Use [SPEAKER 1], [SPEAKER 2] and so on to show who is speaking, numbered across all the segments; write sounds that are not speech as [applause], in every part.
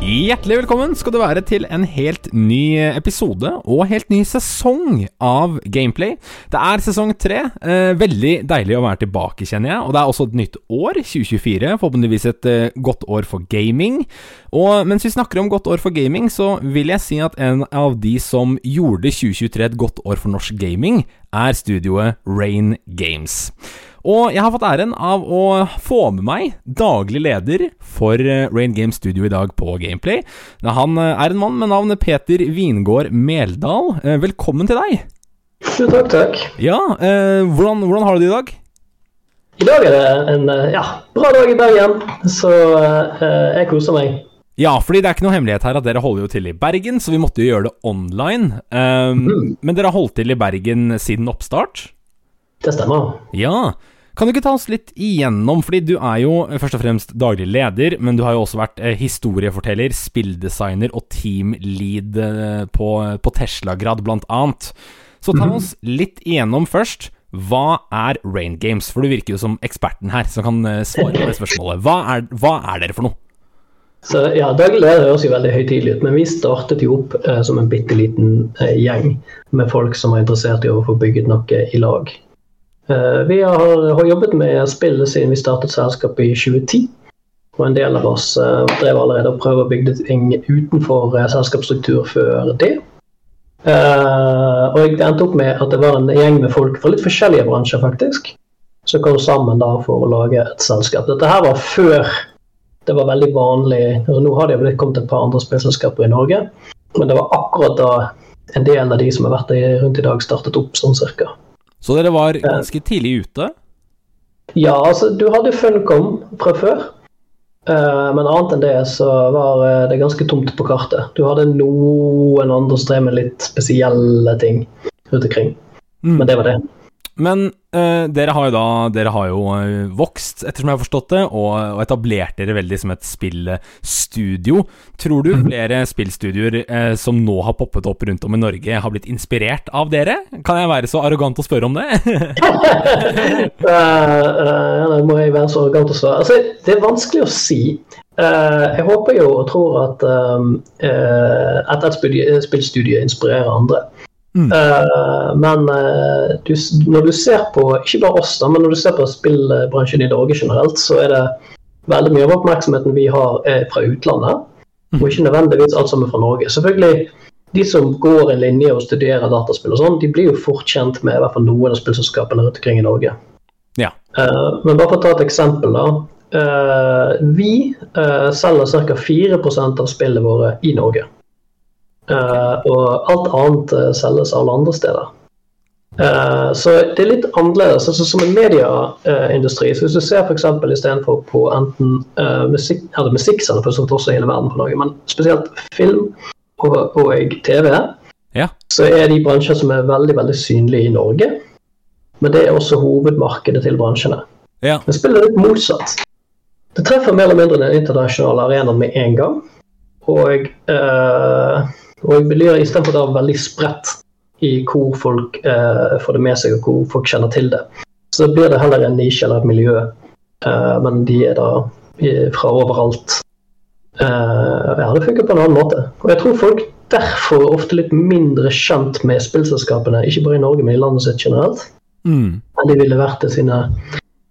[SPEAKER 1] Hjertelig velkommen skal du være til en helt ny episode og helt ny sesong av Gameplay. Det er sesong tre. Eh, veldig deilig å være tilbake, kjenner jeg. Og det er også et nytt år, 2024. Forhåpentligvis et eh, godt år for gaming. Og mens vi snakker om godt år for gaming, så vil jeg si at en av de som gjorde 2023 et godt år for norsk gaming, er studioet Rain Games. Og jeg har fått æren av å få med meg daglig leder for eh, Rain Games Studio i dag på Gameplay. Han eh, er en mann med navnet Peter Vingård Meldal. Eh, velkommen til deg.
[SPEAKER 2] Jo, takk, takk.
[SPEAKER 1] Ja, eh, hvordan, hvordan, har du det i dag?
[SPEAKER 2] I dag er det en ja, bra dag i Bergen, så eh, jeg koser meg.
[SPEAKER 1] Ja, fordi det er ikke noe hemmelighet her at dere holder jo til i Bergen, så vi måtte jo gjøre det online. Um, mm. Men dere har holdt til i Bergen siden oppstart?
[SPEAKER 2] Det stemmer.
[SPEAKER 1] Ja. Kan du ikke ta oss litt igjennom, fordi du er jo først og fremst daglig leder, men du har jo også vært eh, historieforteller, spilldesigner og teamlead eh, på, på Tesla-grad, blant annet. Så ta mhm. oss litt igjennom først. Hva er Rain Games? For du virker jo som eksperten her, som kan eh, svare på det spørsmålet. Hva er, hva er dere for noe?
[SPEAKER 2] Så ja, Daglig leder høres jo veldig høytidelig ut, men vi startet jo opp eh, som en bitte liten eh, gjeng med folk som var interessert i å få bygget noe i lag. Eh, vi har, har, jobbet med spillet siden vi startet selskapet i 2010. Og en del av oss uh, drev allerede og prøvde å bygge ting utenfor uh, selskapsstruktur før det. Og jeg endte opp med at det var en gjeng med folk fra litt forskjellige bransjer, faktisk. Som kom sammen da for å lage et selskap. Dette her var før det var veldig vanlig altså Nå har det blitt kommet et par andre spillselskaper i Norge, men det var akkurat da en del av de som har vært der rundt i dag, startet opp sånn cirka.
[SPEAKER 1] Så dere var ganske tidlig ute?
[SPEAKER 2] Ja, altså du hadde Funcom fra før. Uh, men annet enn det så var eh, det ganske tomt på kartet. Du hadde noen andre strev med litt spesielle ting rundt omkring. Mm. Men det var det.
[SPEAKER 1] Men uh, dere har jo da Dere har jo uh, vokst, ettersom jeg har forstått det, og, og etablert dere veldig som et spillstudio. Tror du mhm. flere spillstudioer uh, som nå har poppet opp rundt om i Norge, har blitt inspirert av dere? Kan jeg være så arrogant å spørre om det? [laughs]
[SPEAKER 2] uh, må jeg være så arrogant å svare. Altså, det er vanskelig å si. jeg håper jo og tror at, at et spillstudie inspirerer andre. Mm. Uh, men uh, du, når du ser på ikke bare oss, da, men når du ser på spillbransjen i Norge generelt, så er det veldig mye av oppmerksomheten vi har er fra utlandet, mm. og ikke nødvendigvis alt sammen fra Norge. Selvfølgelig, De som går en linje og studerer dataspill, og sånn, de blir jo fort kjent med i hvert fall noen av spillselskapene rundt omkring i Norge.
[SPEAKER 1] Ja.
[SPEAKER 2] Uh, men bare for å ta et eksempel, da. vi selger ca. 4% av spillene våre i Norge. Uh, og alt annet uh, selges alle andre steder. Uh, så det er litt annerledes. altså Som en medieindustri, så hvis du ser f.eks. istedenfor på enten musikk, eller musikk selger for sånt også hele verden på Norge, men spesielt film og, og TV,
[SPEAKER 1] ja.
[SPEAKER 2] så er de bransjer som er veldig veldig synlige i Norge. Men det er også hovedmarkedet til bransjene.
[SPEAKER 1] Ja.
[SPEAKER 2] Men spiller litt motsatt. Det treffer mer eller mindre den internasjonale arenaen med en gang. Og uh, og miljøet istedenfor det er veldig spredt i hvor folk eh, får det med seg, og hvor folk kjenner til det. Så blir det heller en nisje eller et miljø, eh, men de er da fra overalt. Eh, ja, det funker på en annen måte. Og jeg tror folk derfor er ofte litt mindre kjent med spillselskapene, ikke bare i Norge, men i landet sitt generelt,
[SPEAKER 1] mm.
[SPEAKER 2] enn de ville vært til sine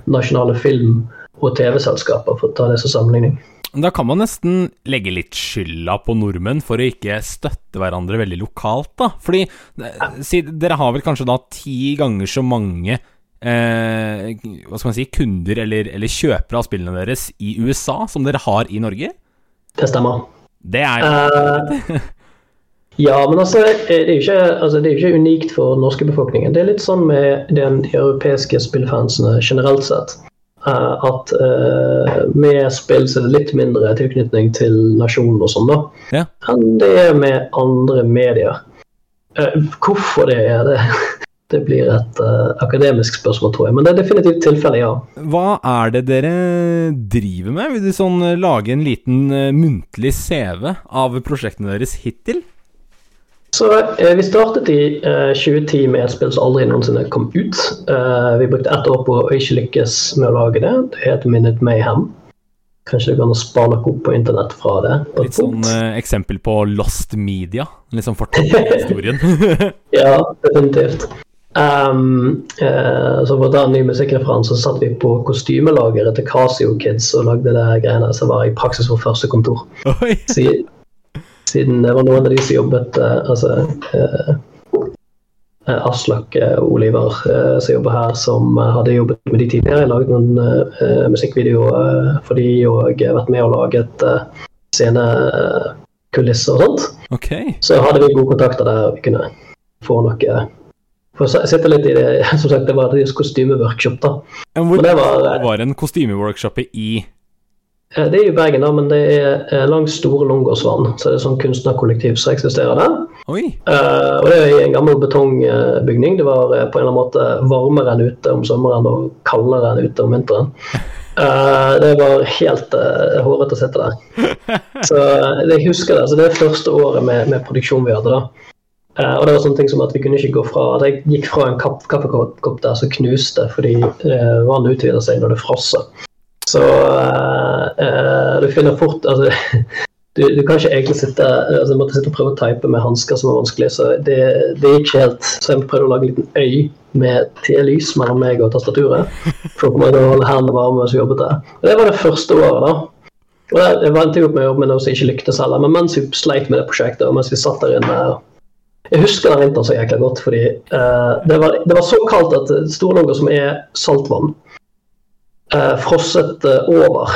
[SPEAKER 2] nasjonale film- og TV-selskaper, for å ta det som sammenligning.
[SPEAKER 1] Da kan man nesten legge litt skylda på nordmenn for å ikke støtte hverandre veldig lokalt, da. Fordi eh, si, dere har vel kanskje da ti ganger så mange eh, hva skal man si, kunder eller, eller, kjøpere av spillene deres i USA som dere har i Norge?
[SPEAKER 2] Det stemmer.
[SPEAKER 1] Det er uh,
[SPEAKER 2] Ja, men altså det, er ikke, altså det er ikke unikt for norske befolkningen. Det er litt sånn med den europeiske spillfansene generelt sett. Eh, at uh, med spill så litt mindre tilknytning til nasjonen og sånn, da,
[SPEAKER 1] ja.
[SPEAKER 2] enn det er med andre medier. Uh, hvorfor det er det? [laughs] Det blir et uh, akademisk spørsmål, tror jeg. Men det er definitivt tilfellet, ja.
[SPEAKER 1] Hva er det dere driver med? Vil du sånn lage en liten muntlig CV av prosjektene deres hittil?
[SPEAKER 2] Så eh, vi startet i eh, 2010 med et spill som aldri noensinne kom ut. Eh, vi brukte ett år på å ikke lykkes med å lage det. Det heter Minute Mayhem. Kanskje det går an å spare noe opp på internett fra det.
[SPEAKER 1] Litt sånn eh, eksempel på lost media. Sånn fortalt [laughs] historien. [laughs]
[SPEAKER 2] Ja, definitivt. Um, eh, så for å ta en ny musikkreferanse, så satt vi på kostymelageret til Casio Kids og lagde det greiene som var i praksis vårt første kontor.
[SPEAKER 1] Oi!
[SPEAKER 2] Siden, siden det var noen av de som jobbet eh, Altså eh, eh, Aslak Oliver som jobber her, som hadde jobbet med de tidligere. Jeg laget noen eh, musikkvideoer for de og vært med og laget scenekulisser og sånt.
[SPEAKER 1] Okay.
[SPEAKER 2] Så hadde vi gode kontakter der vi kunne få noe For å sitte litt i det [laughs] Som sagt, det var et kostymeworkshop, da.
[SPEAKER 1] Men hvor
[SPEAKER 2] Men det var-
[SPEAKER 1] var en kostymeworkshop i
[SPEAKER 2] Det er i Bergen, da, men det er eh, langs Store Långåsvann. Så det er sånn kunstnerkollektiv som eksisterer der.
[SPEAKER 1] Oi!
[SPEAKER 2] Uh, og det er i en gammel betongbygning. Det var uh, på en eller annen måte varmere enn ute om sommeren og kaldere enn ute om vinteren. Uh, [laughs] det var helt uh, hårete å sitte der. [laughs] Så eh, jeg husker det. Så det er første året med, med produksjon vi hadde. da. Eh, og det var sånne ting som at vi kunne ikke gå fra at Jeg gikk fra en kaffekopp der som knuste fordi vannet utvider seg når det frosser. Så eh, du finner fort altså, [laughs] du, du kan ikke egentlig sitte altså, Jeg måtte sitte og prøve å type med hansker som var vanskelig, så det, det gikk ikke helt. Så jeg prøvde å lage en liten øy med T-lys mellom meg og tastaturet. For å holde hendene varme mens vi jobbet der. Og Det var det første året, da. Og var en ting opp med å jobbe med noe som ikke lyktes heller, men mens vi sleit med det prosjektet, og mens vi satt der inne Jeg husker den vinteren så jækla godt, fordi uh, det, var, det var så kaldt at Storlåga, som er saltvann, frosset eh, over.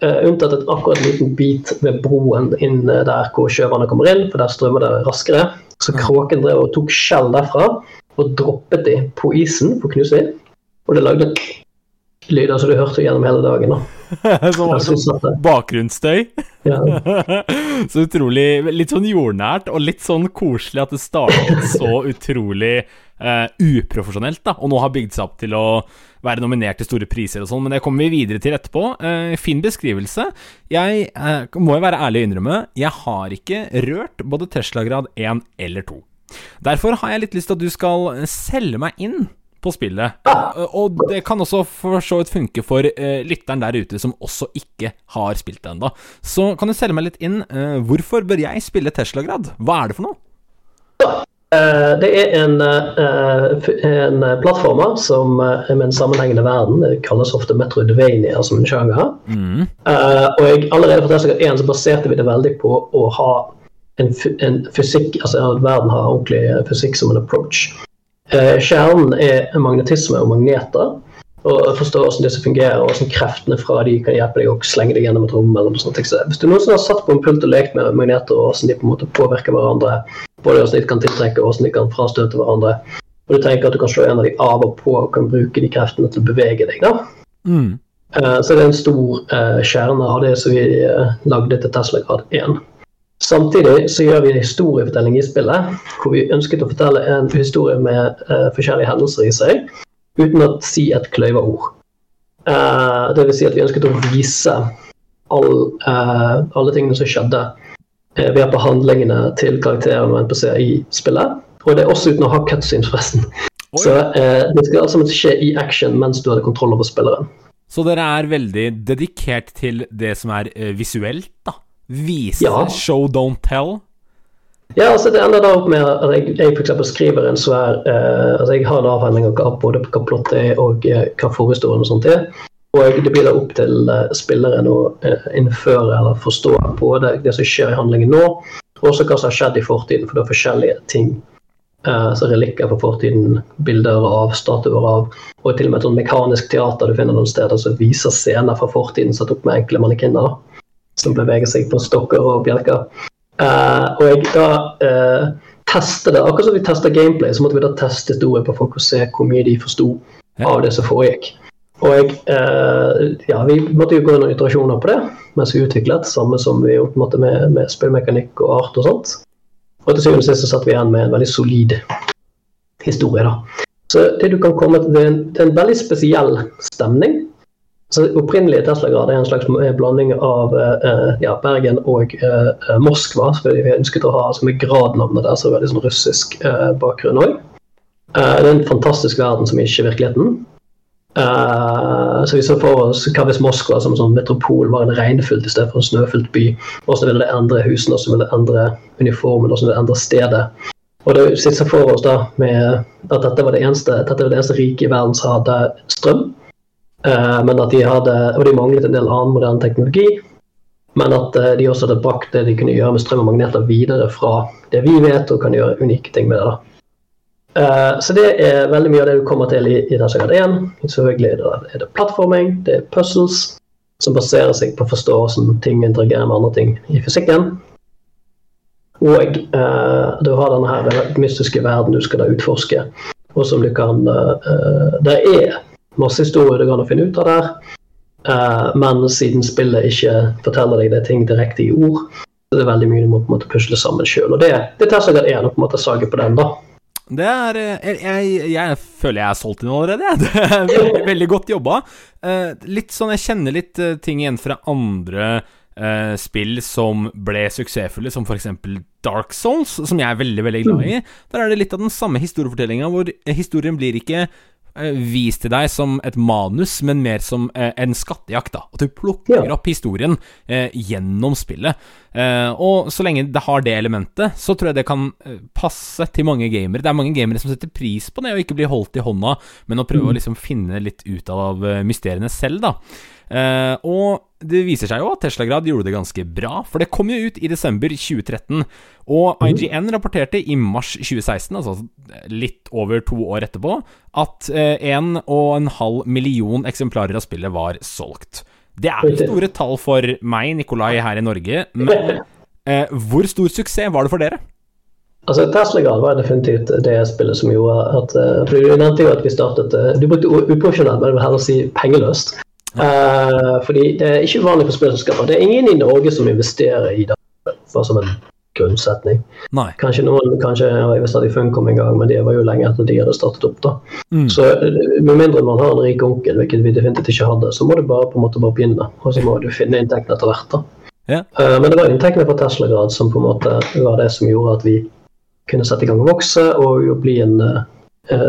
[SPEAKER 2] Eh, unntatt et akkurat liten bit ved broen inn eh, der hvor sjøvannet kommer inn, for der strømmer det raskere. Så kråken drev og tok skjell derfra og droppet de på isen for å knuse de. Og det lagde lyder som du hørte gjennom hele dagen. da. [laughs]
[SPEAKER 1] Som var sånn bakgrunnsstøy.
[SPEAKER 2] Ja. [laughs]
[SPEAKER 1] så utrolig Litt sånn jordnært og litt sånn koselig at det startet så [laughs] utrolig eh, uprofesjonelt, da, og nå har bygd seg opp til å være nominert til store priser og sånn, men det kommer vi videre til etterpå. Uh, fin beskrivelse. Jeg uh, må jo være ærlig og innrømme, jeg har ikke rørt både Tesla grad 1 eller 2. Derfor har jeg litt lyst til at du skal selge meg inn på spillet. Og det kan også for så vidt funke for eh, lytteren der ute som også ikke har spilt det ennå. Så kan du selge meg litt inn. eh, hvorfor bør jeg spille Tesla-grad? Hva er det for noe?
[SPEAKER 2] Eh, Det er en, eh, en plattformer som eh, med en sammenhengende verden. Det kalles ofte Metroidvania som en sjanger.
[SPEAKER 1] Mm.
[SPEAKER 2] Og jeg, allerede for Teslagrad 1 så baserte vi det veldig på å ha en, en fysikk, altså at verden har ordentlig fysikk som en approach. Kjernen er magnetisme og magneter. Og forstå hvordan disse fungerer, og hvordan kreftene fra de kan hjelpe deg å slenge deg gjennom et rom. eller noe sånt. Hvis du noensinne har satt på en pult og lekt med magneter, og hvordan de på en måte påvirker hverandre, både hvordan de kan tiltrekke og hvordan de kan frastøte hverandre, og du tenker at du kan slå en av de av og på og kan bruke de kreftene til å bevege deg, da,
[SPEAKER 1] Mm.
[SPEAKER 2] Uh, Så det er en stor uh, kjerne av det som vi uh, lagde til Tesla Grad 1. Samtidig så gjør vi en historiefortelling i spillet, hvor vi ønsket å fortelle en historie med forskjellige hendelser i seg, uten å si et kløyva ord. Det vil si at vi ønsket å vise all, alle tingene som skjedde ved på handlingene til karakterene og NPC i spillet. Og det er også uten å ha cutscenes, forresten.
[SPEAKER 1] Oi.
[SPEAKER 2] Så eh, det skal alt sammen skje i action mens du hadde kontroll over spilleren.
[SPEAKER 1] Så dere er veldig dedikert til det som er eh, visuelt, da? Vise,
[SPEAKER 2] Ja.
[SPEAKER 1] show, don't tell?
[SPEAKER 2] Ja, altså Det ender da opp med at jeg, jeg eksempel skriver en svær eh, altså Jeg har en avhandling av både hva plottet er og eh, hva forhistorien og sånt er. Og det blir da opp til eh, spilleren å eh, innføre eller forstå både det som skjer i handlingen nå, og også hva som har skjedd i fortiden. For det er forskjellige ting. Eh, så relikker fra fortiden, bilder av, statuer av, og til og med et sånn mekanisk teater du finner noen steder som viser scener fra fortiden satt opp med enkle mannekinner som beveger seg på stokker og bjelker. Og jeg da uh, testet det, akkurat som vi testa gameplay, så måtte vi da teste historien på folk og se hvor mye de forsto av det som foregikk. Og jeg, eh, ja, vi måtte jo gå noen iterasjoner på det mens vi utviklet, samme som vi en måte med, med spillmekanikk og art og sånt. Og til syvende og sist så satt vi igjen med en veldig solid historie. da. Så det du kan komme til, det er en, det er en veldig spesiell stemning. så Opprinnelig Tesla-grad er en slags blanding av eh, ja, Bergen og eh, Moskva. Så vi ønsket å ha som er gradnavnet der, så veldig sånn russisk eh, bakgrunn òg. det er en fantastisk verden som ikke er virkeligheten. Så vi så for oss hva hvis Moskva som sånn metropol var en regnfullt i stedet for en snøfylt by. Hvordan ville det endre husene, hvordan ville det endre uniformen, hvordan ville det endre stedet. Og det sitter for oss da med at dette var det eneste, dette var det eneste riket i verden som hadde strøm. Uh, men at de hadde, og de manglet en del annen moderne teknologi. Men at uh, de også hadde brakt det de kunne gjøre med strøm og magneter videre fra det vi vet, og kan gjøre unike ting med det. da. Uh, så det er veldig mye av det du kommer til i, i Dagsagard 1. Selvfølgelig er det, er det plattforming, det er puzzles, som baserer seg på å forstå hvordan ting interagerer med andre ting i fysikken. Og du har denne her mystiske verden du skal da utforske, og som du kan Det er masse historier du kan finne ut av der. Uh, men siden spillet ikke forteller deg det ting direkte i ord, så det er veldig mye du må på en måte pusle sammen sjøl. Og det, det tar seg en å på en måte sage på den, da.
[SPEAKER 1] Det er jeg, jeg, jeg, føler jeg er solgt inn allerede, jeg. [laughs] Det er veldig, veldig godt jobba. Uh, litt sånn, Jeg kjenner litt uh, ting igjen fra andre spill som ble suksessfulle, som f.eks. Dark Souls, som jeg er veldig veldig glad i. Mm. Der er det litt av den samme historiefortellinga, hvor historien blir ikke Eh, vist til deg som et manus, men mer som eh, en skattejakt. da At du plukker ja. opp historien eh, gjennom spillet. Eh, og så lenge det har det elementet, så tror jeg det kan eh, passe til mange gamere. Det er mange gamere som setter pris på det, å ikke bli holdt i hånda, men å prøve mm. å liksom finne litt ut av mysteriene selv, da. Uh, og det viser seg jo at Teslagrad gjorde det ganske bra, for det kom jo ut i desember 2013. Og mhm. IGN rapporterte i mars 2016, altså litt over to år etterpå, at uh, en og en halv million eksemplarer av spillet var solgt. Det er store tall for meg, Nikolai, her i Norge, men eh, hvor stor suksess var det for dere?
[SPEAKER 2] Altså, Teslagrad var definitivt det spillet som gjorde at For Du nevnte jo at vi startet Du brukte uprofesjonelt, men det vil heller si pengeløst. Uh, fordi det er ikke uvanlig for spillselskaper. Det er ingen i Norge som investerer i det, bare som en grunnsetning.
[SPEAKER 1] Nei.
[SPEAKER 2] Kanskje noen kanskje har at de Funcom en gang, men det var jo lenge etter de hadde startet opp. da. Mm. Så eh, Med mindre man har en rik onkel, hvilket vi definitivt ikke hadde, så må du bare på en måte bare begynne. Og så må du finne inntektene etter hvert. da.
[SPEAKER 1] Yeah.
[SPEAKER 2] Uh, men det var inntektene fra Tesla-grad som på en måte var det som gjorde at vi kunne sette i gang å vokse og bli en uh,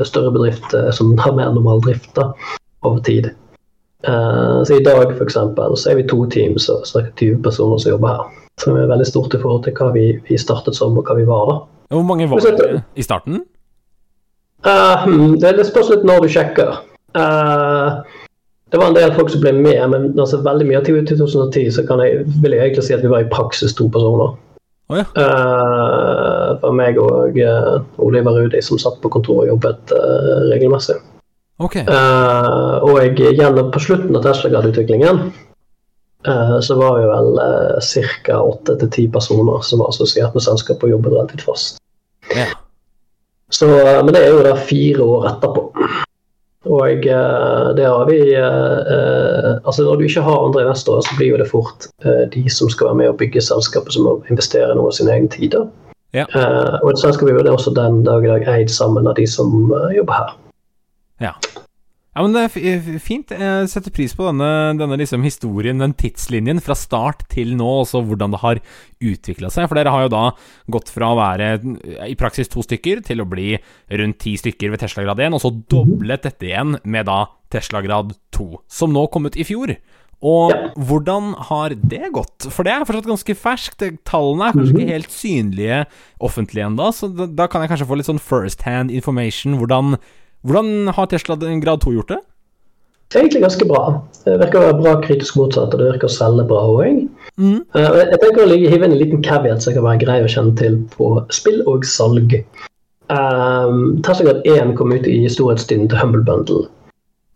[SPEAKER 2] større bedrift som har mer normal drift da, over tid. Uh, så I dag for eksempel, så er vi to team, og ca. 20 personer som jobber her. Som er veldig stort i forhold til hva vi, vi startet som og hva vi var da.
[SPEAKER 1] Hvor mange var det i starten?
[SPEAKER 2] Uh, det, det spørs litt når du sjekker. Uh, det var en del folk som ble med, men altså, veldig mye av 2010 så kan jeg, vil jeg egentlig si at vi var i praksis to personer.
[SPEAKER 1] Oh, ja.
[SPEAKER 2] uh, for meg og uh, Oliver Rudi, som satt på kontoret og jobbet regelmessig.
[SPEAKER 1] Okay.
[SPEAKER 2] Uh, og gjennom, på slutten av Tesla-utviklingen uh, så var vi vel uh, ca. åtte til ti personer som var assosiert med selskapet og jobbet relativt fast.
[SPEAKER 1] Yeah.
[SPEAKER 2] Så, men det er jo der fire år etterpå. Og det har vi Altså når du ikke har andre investorer, så blir jo det fort de som skal være med og bygge selskapet, som må investere noe av sin egen tid.
[SPEAKER 1] Ja.
[SPEAKER 2] og selskapet er også den dag i dag eid sammen av de som jobber her.
[SPEAKER 1] Ja. Ja, men Det er fint. Jeg setter pris på denne, denne liksom historien, den tidslinjen, fra start til nå, også hvordan det har utvikla seg. For dere har jo da gått fra å være i praksis to stykker til å bli rundt ti stykker ved Tesla grad 1, og så doblet dette igjen med da Tesla grad 2, som nå kom ut i fjor. Og ja. hvordan har det gått? For det er fortsatt ganske ferskt. Tallene er kanskje ikke mhm. helt synlige offentlig ennå, så da, da, kan jeg kanskje få litt sånn first hand information. Hvordan hvordan har Tesla grad 2 gjort det?
[SPEAKER 2] Det er egentlig ganske bra. Det virker å være bra kritisk motsatt, og det virker å selge bra òg. Mm. Eh, jeg tenker å hive inn en liten caveat som kan være grei å kjenne til på spill og salg. Um, Tesla Grad 1 kom ut i storhetstiden til Humble Bundle.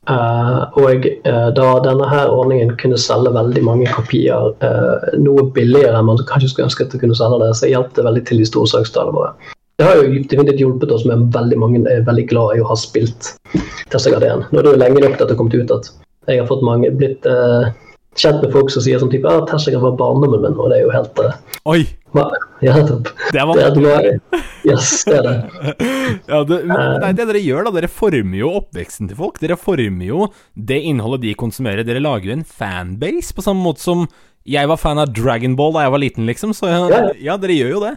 [SPEAKER 2] Uh, og uh, da denne her ordningen kunne selge veldig mange kopier uh, noe billigere enn man kanskje skulle ønske at det kunne selge det, så hjalp det veldig til de store salgstallene våre det har jo definitivt hjulpet oss, men veldig mange er veldig glad i å ha spilt Testagard 1. Nå er det jo lenge nok til at det har kommet ut at jeg har fått mange, blitt uh, kjent med folk som sier sånn type ah, Testagard var barndommen min, og det er jo helt uh,
[SPEAKER 1] Oi!
[SPEAKER 2] Ja.
[SPEAKER 1] Det er
[SPEAKER 2] Det
[SPEAKER 1] vanskelig.
[SPEAKER 2] Yes, det er det. [laughs]
[SPEAKER 1] Ja, det, det er det dere gjør, da. Dere former jo oppveksten til folk. Dere former jo det innholdet de konsumerer. Dere lager jo en fanbase, på samme måte som jeg var fan av Dragonball da jeg var liten, liksom. Så ja.
[SPEAKER 2] ja
[SPEAKER 1] dere gjør jo det.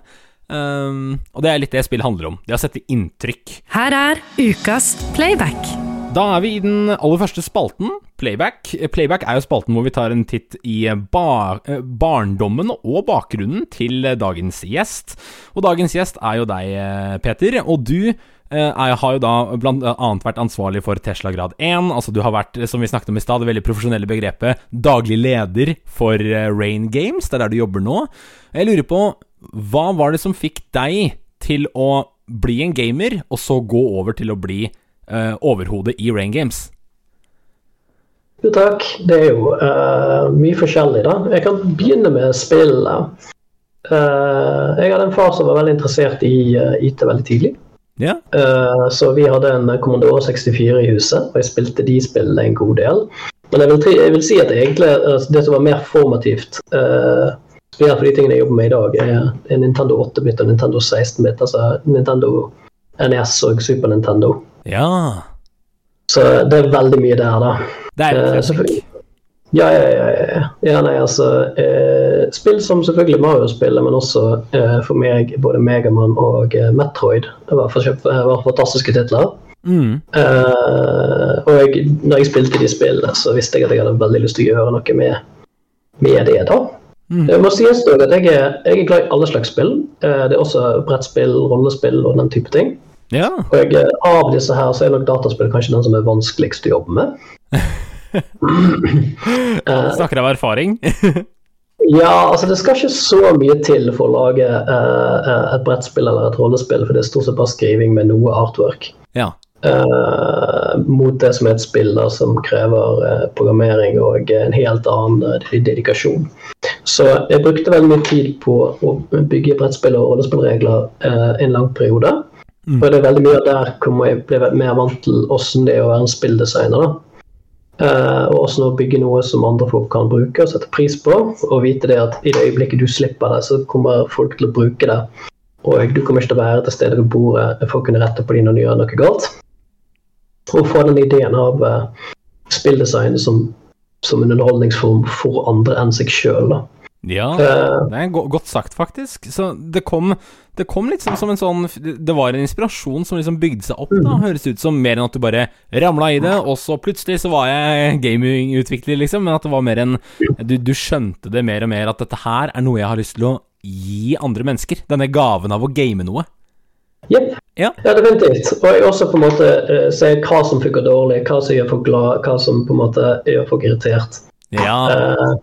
[SPEAKER 1] Um, og det er litt det spillet handler om. Det å sette inntrykk.
[SPEAKER 3] Her er ukas playback.
[SPEAKER 1] Da er vi i den aller første spalten, Playback. Playback er jo spalten hvor vi tar en titt i ba eh, barndommen og bakgrunnen til dagens gjest. Og dagens gjest er jo deg, eh, Peter. Og du eh, er, har jo da blant annet vært ansvarlig for Tesla grad 1. Altså du har vært, som vi snakket om i stad, det veldig profesjonelle begrepet daglig leder for eh, Rain Games. Det er der du jobber nå. Jeg lurer på, hva var det som fikk deg til å bli en gamer, og så gå over til å bli uh, overhodet i Rain Games?
[SPEAKER 2] Jo, takk. Det er jo uh, mye forskjellig, da. Jeg kan begynne med spillet. Uh, jeg hadde en far som var veldig interessert i IT veldig tidlig.
[SPEAKER 1] Ja.
[SPEAKER 2] Eh, så vi hadde en Commodore 64 i huset, og jeg spilte de spillene en god del. Men jeg vil, jeg vil si at egentlig det som var mer formativt uh, Spesielt for de tingene jeg jobber med i dag, er en Nintendo 8-bit og Nintendo 16-bit. Altså Nintendo NES og Super Nintendo.
[SPEAKER 1] Ja.
[SPEAKER 2] Så det er veldig mye der, da.
[SPEAKER 1] Det er
[SPEAKER 2] Eh, selvfølgelig. Ja, ja, ja. ja, ja. nei, altså, eh, spill som selvfølgelig Mario-spillet, men også eh, for meg både Megaman og eh, Metroid. Det var, det var fantastiske titler.
[SPEAKER 1] mm.
[SPEAKER 2] Eh, og jeg, når jeg spilte de spillene, så visste jeg at jeg hadde veldig lyst til å gjøre noe med, med det. da.
[SPEAKER 1] Mm.
[SPEAKER 2] Det må sies dog at jeg er, jeg er glad i alle slags spill. Eh, det er også brettspill, rollespill og den type ting.
[SPEAKER 1] Ja.
[SPEAKER 2] Og jeg, eh, av disse her så er nok dataspill kanskje den som er vanskeligst å jobbe med. [laughs] Eh,
[SPEAKER 1] Snakker av erfaring. [laughs]
[SPEAKER 2] Ja, altså det skal ikke så mye til for å lage eh, eh, et brettspill eller et rollespill, for det er stort sett bare skriving med noe artwork.
[SPEAKER 1] ja.
[SPEAKER 2] Uh, mot det som er et spill da, som krever uh, programmering og en helt annen eh, dedikasjon. Så jeg brukte veldig mye tid på å bygge brettspill og rollespillregler eh, en lang periode.
[SPEAKER 1] Mm.
[SPEAKER 2] Og det er veldig mye der kommer jeg ble mer vant til åssen det er å være en spilldesigner. da. Eh, og åssen å bygge noe som andre folk kan bruke og sette pris på. Og vite det at i det øyeblikket du slipper det, så kommer folk til å bruke det. Og du kommer ikke til å være til stede ved bordet for å kunne rette på dem når du gjør noe galt. Og få den ideen av eh, spilldesign som, som en underholdningsform for andre enn seg sjøl.
[SPEAKER 1] Ja.
[SPEAKER 2] Uh,
[SPEAKER 1] Det er godt sagt, faktisk. Så det kom, det kom sånn som en sånn Det var en inspirasjon som liksom bygde seg opp, da. Høres ut som mer enn at du bare ramla i det, og så plutselig så var jeg gamingutvikler, liksom. Men at det var mer enn du, du skjønte det mer og mer, at dette her er noe jeg har lyst til å gi andre mennesker. Denne gaven av å game noe.
[SPEAKER 2] Yep.
[SPEAKER 1] Ja.
[SPEAKER 2] Ja, definitivt. Og jeg også på en måte uh, ser hva som funker dårlig, hva som gjør folk glad, hva som på en måte gjør folk irritert.
[SPEAKER 1] Ja.
[SPEAKER 2] Eh,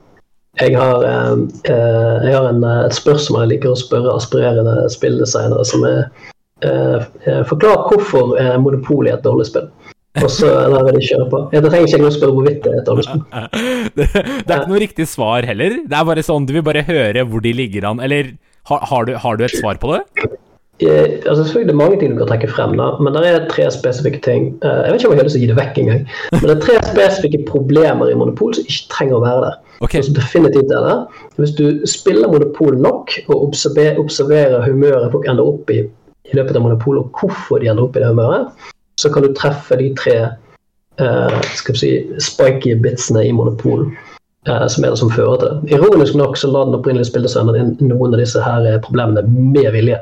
[SPEAKER 2] jeg har, eh, eh, jeg har en, eh, et spørsmål jeg liker å spørre aspirerende spilldesignere, som er Forklar hvorfor er Monopol er et dårlig spill. Og så lar jeg de kjøre på. Jeg trenger ikke engang spørre hvorvidt det er et dårlig spill. [laughs]
[SPEAKER 1] Det, det er ikke noe riktig svar heller. Det er bare sånn du vil bare høre hvor de ligger an. Eller har, har, du, har du et svar på det?
[SPEAKER 2] Eh, altså selvfølgelig det er mange ting du kan trekke frem, da, men det er tre spesifikke ting. Eh, jeg vet ikke om jeg har lyst til å gi det vekk engang. Men det er tre spesifikke problemer i Monopol som ikke trenger å være der.
[SPEAKER 1] Okay.
[SPEAKER 2] som definitivt er det. Hvis du spiller Monopol nok og observer, observerer humøret folk ender opp i i løpet av Monopol, og hvorfor de ender opp i det humøret, så kan du treffe de tre eh, skal vi si, spiky bitsene i Monopol. eh, som er det som fører til det. Ironisk nok så la den opprinnelige spillesønnen inn noen av disse her problemene med vilje.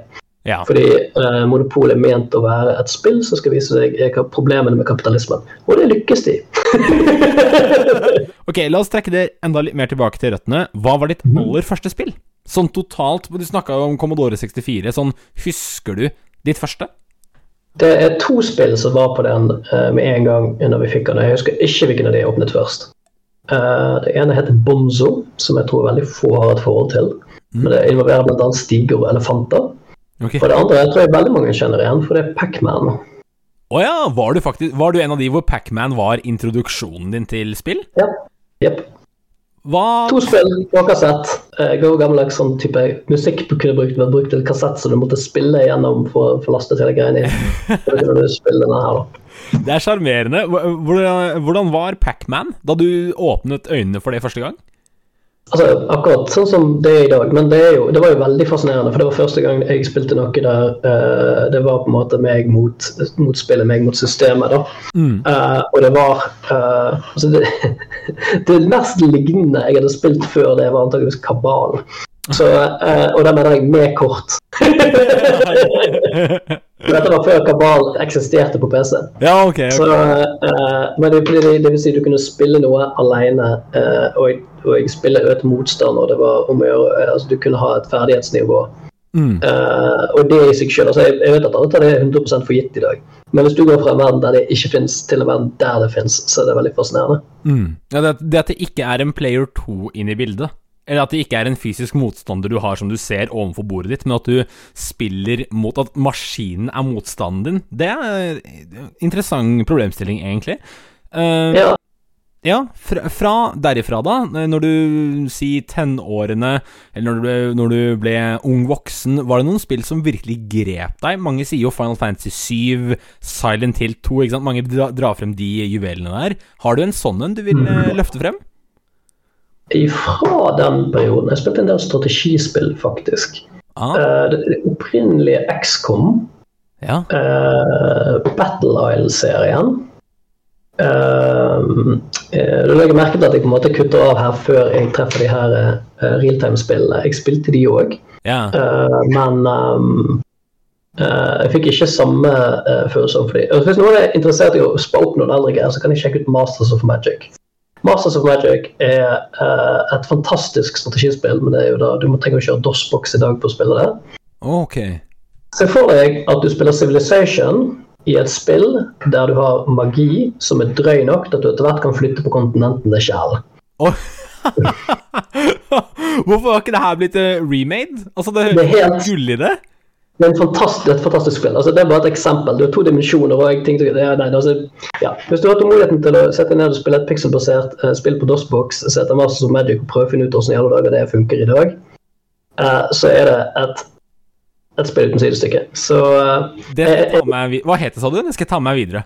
[SPEAKER 1] Ja.
[SPEAKER 2] Fordi eh, Monopol er ment å være et spill som skal vise deg eh, hva problemene med kapitalismen. Og det lykkes de. [laughs] [laughs]
[SPEAKER 1] Ok, la oss trekke det enda litt mer tilbake til røttene. Hva var ditt aller første spill? Sånn totalt, Du snakka jo om Commodore 64. Sånn, husker du ditt første?
[SPEAKER 2] Det er to spill som var på den eh, med en gang når vi fikk den. Jeg husker ikke hvilken av de jeg åpnet først. Eh, det ene heter Bonzo, som jeg tror veldig få har et forhold til. Men Det involverer bl.a. stiger og elefanter.
[SPEAKER 1] Ok.
[SPEAKER 2] For det andre jeg tror jeg veldig mange kjenner igjen, for det er Pac-Man.
[SPEAKER 1] oh ja, var du faktisk Var du en av de hvor Pacman var introduksjonen din til spill?
[SPEAKER 2] Ja. Jepp.
[SPEAKER 1] Hva
[SPEAKER 2] To spill på kassett. Eh, God gammeldags sånn type musikk du kunne brukt, vært brukt til kassett, så du måtte spille igjennom for å få lastet hele greia inn. [laughs]
[SPEAKER 1] Det er sjarmerende. Hvordan var Pacman da du åpnet øynene for det første gang?
[SPEAKER 2] Altså, akkurat sånn som det er i dag. Men det, jo, det var jo veldig fascinerende, for det var første gang jeg spilte noe der uh, det var på en måte meg mot, motspillet, meg mot systemet. da.
[SPEAKER 1] Mm.
[SPEAKER 2] Uh, og det var uh, altså det, [laughs] det mest lignende jeg hadde spilt før det, var antakeligvis Kabal. Så, og da mener jeg med kort. [laughs] Dette var før Kabal eksisterte på PC.
[SPEAKER 1] Ja, ok. okay.
[SPEAKER 2] Så, men det, det, det, vil si du kunne spille noe alene. og og jeg spiller økt motstand, og det var om å gjøre altså, Du kunne ha et ferdighetsnivå. Mm. Uh, og det i seg selv, altså jeg, jeg, vet at alle tar det 100 for gitt i dag. Men hvis du går fra en verden der det ikke fins, til en verden der det fins, så er det veldig fascinerende.
[SPEAKER 1] Mm. Ja, det, det, at det ikke er en player 2 inn i bildet, eller at det ikke er en fysisk motstander du har som du ser overfor bordet ditt, men at du spiller mot at maskinen er motstanden din, det er en interessant problemstilling, egentlig. Uh, ja. Ja, fra, fra, derifra, da, når du sier tenårene, eller når du, når du, ble ung voksen, var det noen spill som virkelig grep deg? Mange sier jo Final Fantasy 7, Silent Hill 2, ikke sant? Mange drar dra frem de juvelene der. Har du en sånn en du vil mm. løfte frem?
[SPEAKER 2] Fra den perioden Jeg spilte en del strategispill, faktisk. Ah. Uh, det opprinnelige XCOM, ja. uh, Battle Isle-serien Uh, du legger merke til at jeg på en måte kutter av her før jeg treffer de her uh, realtime-spillene. Jeg spilte de òg, ja. men um, jeg fikk ikke samme følelse for de. Hvis noen er interessert i å spa opp noen eldre greier, så kan jeg sjekke ut Masters of Magic. Masters of Magic er et fantastisk strategispill, men det er jo da, du må trenger å kjøre DOS-boks i dag på å spille det.
[SPEAKER 1] Okay.
[SPEAKER 2] Se for deg at du spiller Civilization i et spill der du har magi som er drøy nok til at du etter hvert kan flytte på kontinentene sjæl.
[SPEAKER 1] Oh. [laughs] Hvorfor har ikke det her blitt uh, remade? Altså, det,
[SPEAKER 2] det er helt
[SPEAKER 1] gull i det.
[SPEAKER 2] Det er fantastisk, et fantastisk spill. Altså, det er bare et eksempel. Du har to dimensjoner. og jeg tenkte, ja, nei, altså, ja. Hvis du har muligheten til å sette ned og spille et pixelbasert uh, spill på DOS-box, sette Masters of Magic og prøve å finne ut hvordan i alle dager det funker i dag, uh, så er det et et spill uten sidestykke. Så
[SPEAKER 1] uh, Hva het det, sa du? Det skal jeg ta med meg videre.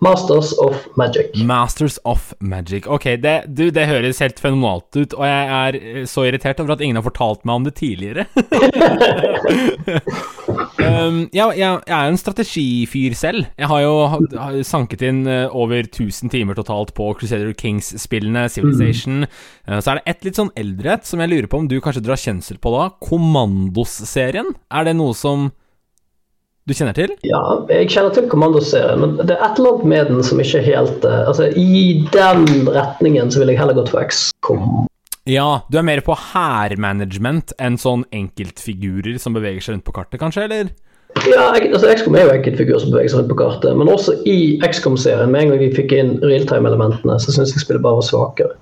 [SPEAKER 2] Masters of Magic.
[SPEAKER 1] Masters of Magic. Ok, det, du, det høres helt fenomenalt ut, og jeg er eh, så irritert over at ingen har fortalt meg om det tidligere. [laughs] um, jeg, jeg, jeg, er en strategifyr selv. Jeg har jo har sanket inn uh, over 1000 timer totalt på Crusader Kings-spillene, Civilization. Mm. Uh, så er det et litt sånn eldre et som jeg lurer på om du kanskje drar kjensel på da. Kommandos-serien. Er det noe som du kjenner til?
[SPEAKER 2] Ja, jeg kjenner til Kommandoserien, men det er et eller annet med den som ikke helt uh, Altså, I den retningen så ville jeg heller gått for XCOM.
[SPEAKER 1] Ja, du er mer på hærmanagement enn sånn enkeltfigurer som beveger seg rundt på kartet, kanskje, eller?
[SPEAKER 2] Ja, altså XCOM er jo enkeltfigurer som beveger seg rundt på kartet, men også i XCOM-serien, med en gang vi fikk inn realtime-elementene, så syns jeg spillet bare var svakere.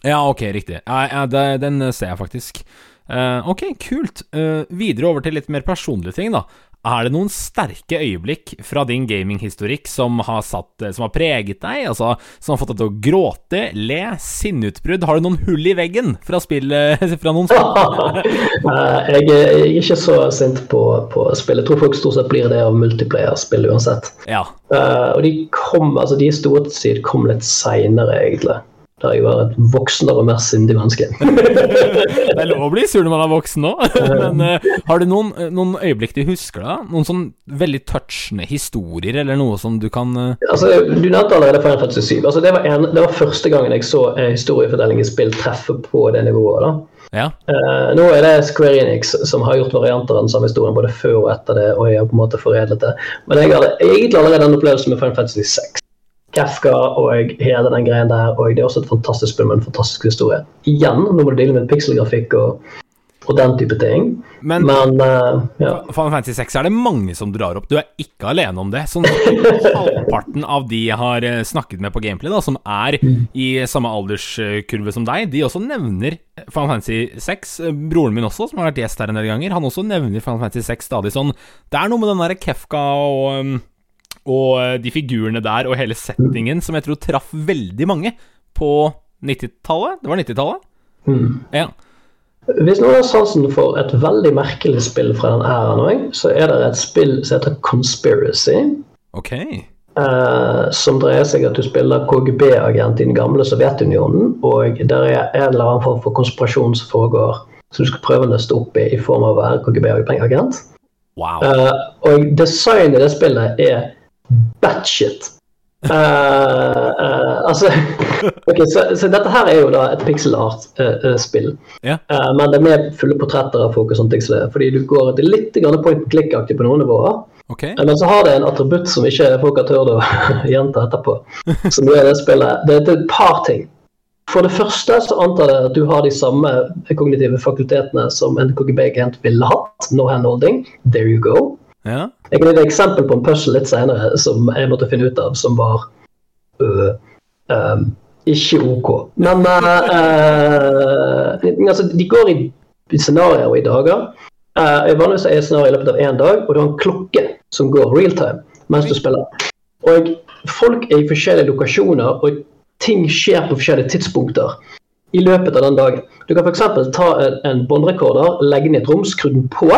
[SPEAKER 1] Ja, ok, riktig. Ja, ja den ser jeg faktisk. Uh, ok, kult. Uh, videre over til litt mer personlige ting, da. Er det noen sterke øyeblikk fra din gaminghistorikk som som har preget deg? Altså, som har fått deg til å gråte, le, sinneutbrudd? Har du noen hull i veggen fra spillet? [laughs] Fra noen spill? [laughs]
[SPEAKER 2] jeg er ikke så sint på, på spill. Jeg tror folk stort sett blir det av multiplayer-spill uansett.
[SPEAKER 1] Ja.
[SPEAKER 2] Uh, og de kom, altså de stort sett kom litt seinere, egentlig der jeg var et voksnere og mer sindig menneske. [laughs]
[SPEAKER 1] det er lov å bli sur når man er voksen nå, men uh, har du noen, eh, noen, øyeblikk du husker da? Noen sånn veldig touchende historier, eller noe som du kan uh...
[SPEAKER 2] altså, Du nevnte allerede Final Fantasy 7. Altså, det, var en, det var første gangen jeg så uh, historiefortelling i spill treffe på det nivået. da.
[SPEAKER 1] Ja.
[SPEAKER 2] Uh, nå er det Square Enix som har gjort varianter av den samme historien både før og etter det, og jeg har på en måte foredlet det. Men jeg hadde egentlig allerede en opplevelse med Final Fantasy 6. Kafka og hele den greien der. Og det er også et fantastisk spill med en fantastisk historie. Igjen, nå må du deale med pikselgrafikk og, og den type ting. Men, Men uh, ja.
[SPEAKER 1] Final Fantasy 6 er det mange som drar opp. Du er ikke alene om det. Sånn Halvparten av de jeg har eh, snakket med på Gameplay, da, som er mm. i samme alderskurve som deg, de også nevner Final Fantasy 6. Broren min også, som har vært gjest her en del ganger, han også nevner Final Fantasy 6 stadig sånn Det er noe med den derre Kefka og um, og eh, de figurene der og hele settingen som jeg tror traff veldig mange på 90-tallet. Det var 90-tallet?
[SPEAKER 2] Mm.
[SPEAKER 1] Ja.
[SPEAKER 2] Hvis noen har sansen for et veldig merkelig spill fra den æraen så er det et spill som heter Conspiracy.
[SPEAKER 1] Ok.
[SPEAKER 2] eh, som dreier seg at du spiller KGB-agent i den gamle Sovjetunionen, og der er en eller annen form for konspirasjon som foregår, som du skal prøve å nøste opp i i form av å være KGB-agent.
[SPEAKER 1] Wow.
[SPEAKER 2] Uh, og designet i det spillet er batshit. Uh, uh, altså [laughs] ok, så, så dette her er jo da et
[SPEAKER 1] pixelart-spill.
[SPEAKER 2] Eh, men det er med fulle portretter av folk og sånne ting. som det er, Fordi du går til litt point click-aktig på noen nivåer.
[SPEAKER 1] Ok.
[SPEAKER 2] Eh, Men så har det en attributt som ikke folk har turt å [laughs] gjenta etterpå. Som er det spillet Det er et par ting. For det første så antar jeg at du har de samme kognitive fakultetene som en KGB-agent ville hatt. No handholding. There you go.
[SPEAKER 1] Ja.
[SPEAKER 2] Jeg kan gi et eksempel på en puzzle litt senere som jeg måtte finne ut av, som var øh, øhm, ikke OK. Men øh, øh, altså, de går i scenarioer og i dager. Uh, vanligvis er scenarioet scenario i løpet av én dag, og du har en klokke som går real time mens du spiller. Og folk er i forskjellige lokasjoner, og ting skjer på forskjellige tidspunkter i løpet av den dagen. Du kan f.eks. ta en, en båndrekorder, legge den i et rom, skru den på,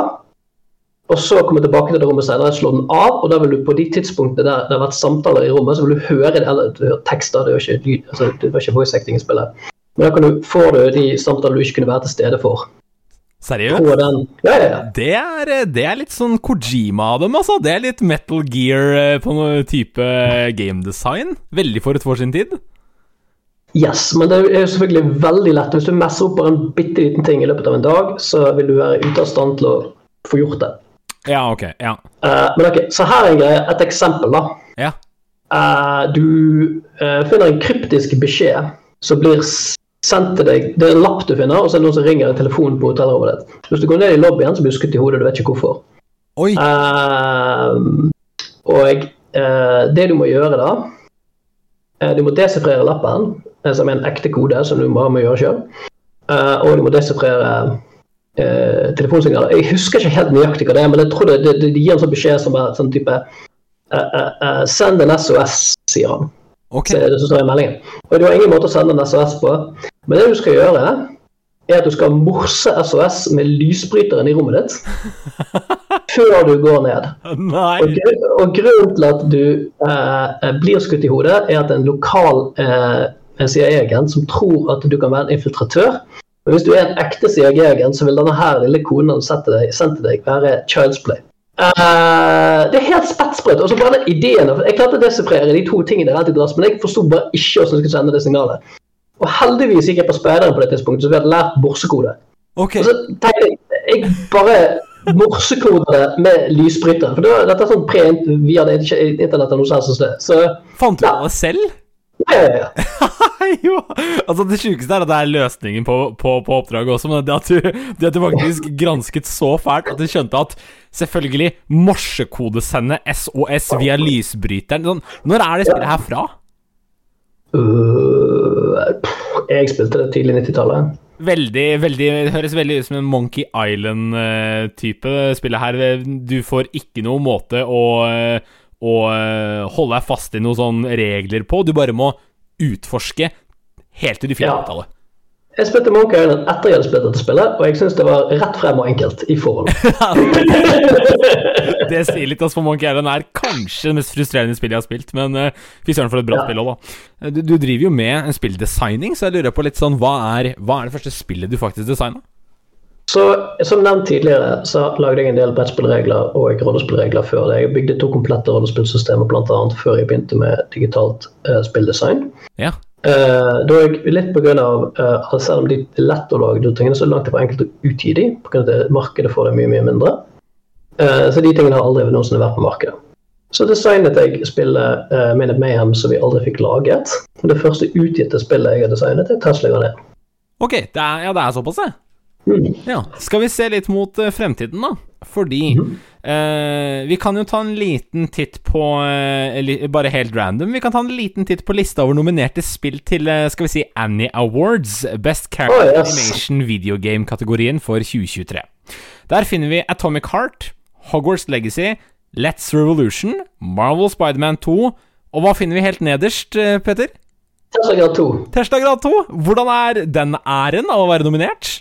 [SPEAKER 2] og så komme tilbake til det rommet senere, slå den av, og da vil du på de tidspunktene der det har vært samtaler i rommet, så vil du høre det, eller du hører tekster, det var ikke lyd, altså, det var ikke voice acting i spillet. Men da kan du, får du de samtaler du ikke kunne være til stede for.
[SPEAKER 1] Seriøst?
[SPEAKER 2] Ja, ja, ja.
[SPEAKER 1] Det er, det er litt sånn Kojima av dem, altså. Det er litt Metal Gear eh, på noe type game design. Veldig forut for sin tid.
[SPEAKER 2] Yes, men det er jo selvfølgelig veldig lett. Hvis du messer opp bare en bitte liten ting i løpet av en dag, så vil du være ute av stand til å få gjort det.
[SPEAKER 1] Ja, ok. Ja.
[SPEAKER 2] Uh, men ok, så her er et eksempel, da.
[SPEAKER 1] ja.
[SPEAKER 2] Uh, du uh, finner en kryptisk beskjed som blir sendt til deg. Det er en lapp du finner, og så er det noen som ringer i telefonen på hotellrommet ditt. Hvis du går ned i lobbyen, så blir du skutt i hodet, du vet ikke hvorfor.
[SPEAKER 1] Oi.
[SPEAKER 2] Og det du må gjøre da Du må desifrere lappen, som er en ekte kode som du bare må gjøre sjøl. og du må desifrere eh, telefonsignaler. Jeg husker ikke helt nøyaktig hva det er, men jeg tror det, det, det gir en sånn beskjed som er sånn type eh, eh, eh, Send en SOS, sier han.
[SPEAKER 1] Okay.
[SPEAKER 2] Så det som står i meldingen. Og du har ingen måte å sende en SOS på. Men det du skal gjøre, er at du skal morse SOS med lysbryteren i rommet ditt [laughs] før du går ned. Og, og grunnen til at du eh, blir skutt i hodet, er at en lokal eh, CIA-agent som tror at du kan være en infiltratør. Men hvis du er en ekte CIA-agent, så vil denne her lille konen han setter deg, være Child's Play. Uh, det er helt spettsprøtt. Og så bare den ideen Jeg klarte å desifrere de to tingene relativt raskt, men jeg forsto bare ikke hvordan jeg skulle sende det signalet. Og heldigvis gikk jeg på speideren på det tidspunktet, så vi hadde lært morsekode.
[SPEAKER 1] Ok.
[SPEAKER 2] Og så tenkte jeg jeg bare morsekode det med lysbryter. For det var, dette er sånn pre Vi hadde ikke internett eller noe sånt. Så
[SPEAKER 1] Fant du ja. det selv?
[SPEAKER 2] Ja, [laughs]
[SPEAKER 1] jo. Altså Det sjukeste er at det er løsningen på, på, på oppdraget også, men det at, du, det at du faktisk gransket så fælt at du skjønte at selvfølgelig morsekodesende SOS via lysbryteren sånn, Når er det spillet her fra?
[SPEAKER 2] Uh, jeg spilte det tidlig 90-tallet.
[SPEAKER 1] Veldig, veldig Det høres veldig ut som en Monkey Island-type spillet her. Du får ikke noe måte å, eh, å eh, holde deg fast i noen sånne regler på. Du bare må utforske helt til du finner
[SPEAKER 2] Ja.
[SPEAKER 1] avtale.
[SPEAKER 2] Jeg spilte Monkey Island etter jeg hadde spilt dette spillet, og jeg syns det var rett frem og enkelt i forhold. [laughs]
[SPEAKER 1] Det sier litt, altså, for Monkey Island er kanskje det mest frustrerende spillet jeg har spilt, men uh, fy søren for et bra
[SPEAKER 2] Ja.
[SPEAKER 1] spill òg, da. Du, du driver jo med en spilldesigning, så jeg lurer på litt sånn Hva er, hva er det første spillet du faktisk designa?
[SPEAKER 2] Så Som nevnt tidligere, så lagde jeg en del brettspillregler og rollespillregler før det. Jeg bygde to komplette rollespillsystemer annet før jeg begynte med digitalt uh, spilldesign.
[SPEAKER 1] Ja.
[SPEAKER 2] Uh, da jeg litt på grunn av, eh, at Selv om de er lett å lage, de tingene, så er det langt ifra enkelt å utgi de, av at markedet får det mye mye mindre. Uh, så de tingene har aldri noensinne vært på markedet. Så designet jeg spillet uh, Minute Mayhem som vi aldri fikk laget. Det første utgitte spillet jeg har designet, er Tesla Garnet.
[SPEAKER 1] Ok, det er, ja, det er såpass, det.
[SPEAKER 2] Mm.
[SPEAKER 1] Ja. Skal vi se litt mot eh, fremtiden, da? Fordi eh, Vi kan jo ta en liten titt på eh, Bare helt random. Vi kan ta en liten titt på lista over nominerte spill til eh, skal vi si Annie Awards. Best Character
[SPEAKER 2] Oh, yes.
[SPEAKER 1] Animation Video Game-kategorien for 2023. Der finner vi Atomic Heart, Hogwarts Legacy, Let's Revolution, Marvel Spiderman 2 Og hva finner vi helt nederst, eh, Peter?
[SPEAKER 2] Tesla Grad 2.
[SPEAKER 1] Tesla Grad 2. Hvordan er den æren av å være nominert?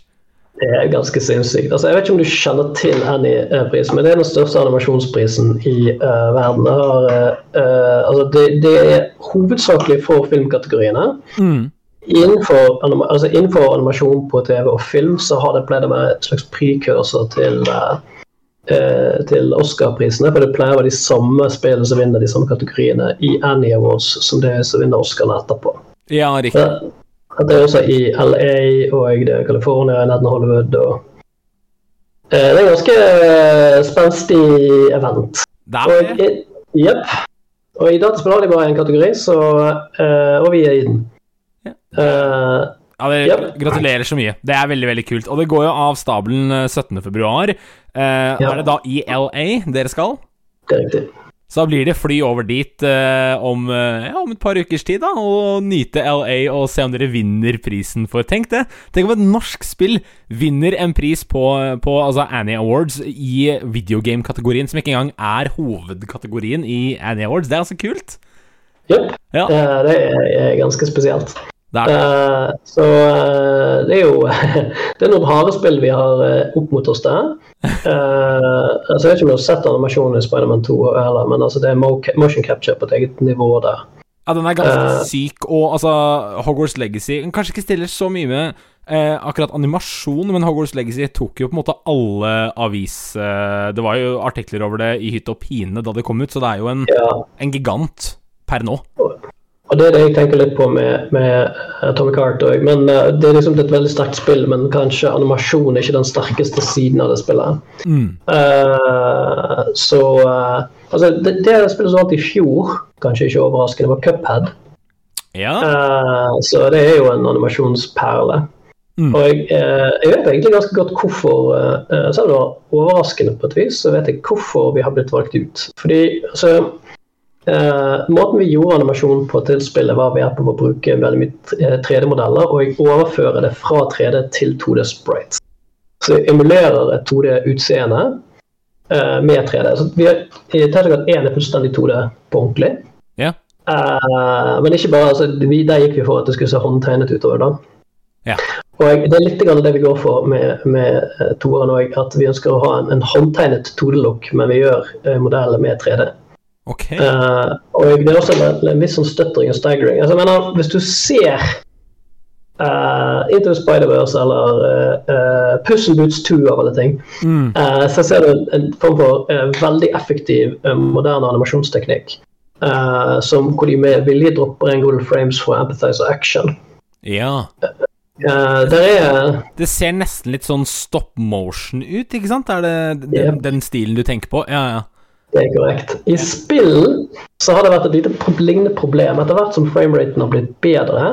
[SPEAKER 2] Det er ganske sinnssykt. Altså, jeg vet ikke om du kjenner til Annie-prisen, men det er den største animasjonsprisen i uh, verden. Det, har, uh, altså, det, det, er hovedsakelig for filmkategoriene.
[SPEAKER 1] Mm.
[SPEAKER 2] Innenfor, anima altså, innenfor, animasjon på TV og film så har det pleid å være et slags prikurser til, uh, til Oscar-prisene. For det pleier å være de samme spillene som vinner de samme kategoriene i Annie Awards som det som vinner Oscarene etterpå.
[SPEAKER 1] Ja, riktig.
[SPEAKER 2] Det er også i LA og det er California, nærheten av Hollywood. Og, uh, det er en ganske uh, spenstig event.
[SPEAKER 1] Det.
[SPEAKER 2] Jepp. Og i dataspill har de bare én kategori, så, uh, og vi er i den.
[SPEAKER 1] Ja.
[SPEAKER 2] Uh,
[SPEAKER 1] ja, det,
[SPEAKER 2] yep.
[SPEAKER 1] Gratulerer så mye. Det er veldig veldig kult. Og det går jo av stabelen eh, 17. februar. Eh,
[SPEAKER 2] Ja.
[SPEAKER 1] Er det da i LA dere skal?
[SPEAKER 2] det er riktig.
[SPEAKER 1] Så da blir det fly over dit eh, om, eh, ja, om et par ukers tid, da, og nyte LA og se om dere vinner prisen for Tenk det! Tenk om et norsk spill vinner en pris på, på altså Annie Awards i videogame-kategorien, som ikke engang er hovedkategorien i Annie Awards. Det er altså kult!
[SPEAKER 2] Yep.
[SPEAKER 1] Ja,
[SPEAKER 2] Uh, det er, er ganske spesielt.
[SPEAKER 1] Det det.
[SPEAKER 2] Uh, så uh, det er jo [laughs] Det er noen harde spill vi har uh, opp mot oss der. Uh, altså, jeg vet ikke om du har sett animasjonen i Spiderman 2, heller, men altså, det er motion capture på et eget nivå der.
[SPEAKER 1] Ja, den er ganske
[SPEAKER 2] Eh.
[SPEAKER 1] syk, og altså Hogwarts Legacy Kanskje ikke stiller så mye med eh, akkurat animasjon, men Hogwarts Legacy tok jo på en måte alle avis... Eh, det var jo artikler over det i hytt og pine da det kom ut, så det er jo en,
[SPEAKER 2] Ja.
[SPEAKER 1] en gigant per nå.
[SPEAKER 2] Og det er det jeg tenker litt på med, med Atomic Heart òg. Men eh, det er liksom et veldig sterkt spill, men kanskje animasjon er ikke den sterkeste siden av det spillet.
[SPEAKER 1] Mm.
[SPEAKER 2] Uh, så uh, Altså, det, det spillet som vant i fjor, kanskje ikke overraskende, var Cuphead.
[SPEAKER 1] Ja.
[SPEAKER 2] Så det er jo en animasjonsperle.
[SPEAKER 1] Mm.
[SPEAKER 2] Og jeg, jeg vet egentlig ganske godt hvorfor, selv om det var overraskende på et vis, så vet jeg hvorfor vi har blitt valgt ut. Fordi altså eh, Måten vi gjorde animasjon på til spillet, var ved å bruke veldig mye eh, 3D-modeller og overføre det fra 3D til 2D sprites. Så jeg emulerer et 2D-utseende uh, med 3D. Så vi har, Tetris 1 er fullstendig 2D på ordentlig.
[SPEAKER 1] Yeah.
[SPEAKER 2] Uh, men ikke bare, altså, vi, der gikk vi for at det skulle se håndtegnet utover. da.
[SPEAKER 1] Yeah.
[SPEAKER 2] Og Det er litt det vi går for med, med eh, toeren òg. At vi ønsker å ha en, en håndtegnet 2D-look, men vi gjør eh, modellene med 3D.
[SPEAKER 1] Ok.
[SPEAKER 2] Uh, og det er også en, en viss sånn stuttering og staggering. Altså, jeg mener, hvis du ser uh, Into Spider-Verse eller uh, Puss in Boots 2 av alle ting,
[SPEAKER 1] Mm.
[SPEAKER 2] uh, så ser du en, form for uh, veldig effektiv eh, moderne animasjonsteknikk. eh, som hvor de med vilje dropper en god frames for empathize action.
[SPEAKER 1] Ja.
[SPEAKER 2] Uh, der er
[SPEAKER 1] Det ser nesten litt sånn stop motion ut, ikke sant? Er det den,
[SPEAKER 2] yeah.
[SPEAKER 1] den stilen du tenker på? Ja, ja.
[SPEAKER 2] Det er korrekt. I spill så har det vært et lite lignende problem. Etter hvert som frameraten har blitt bedre,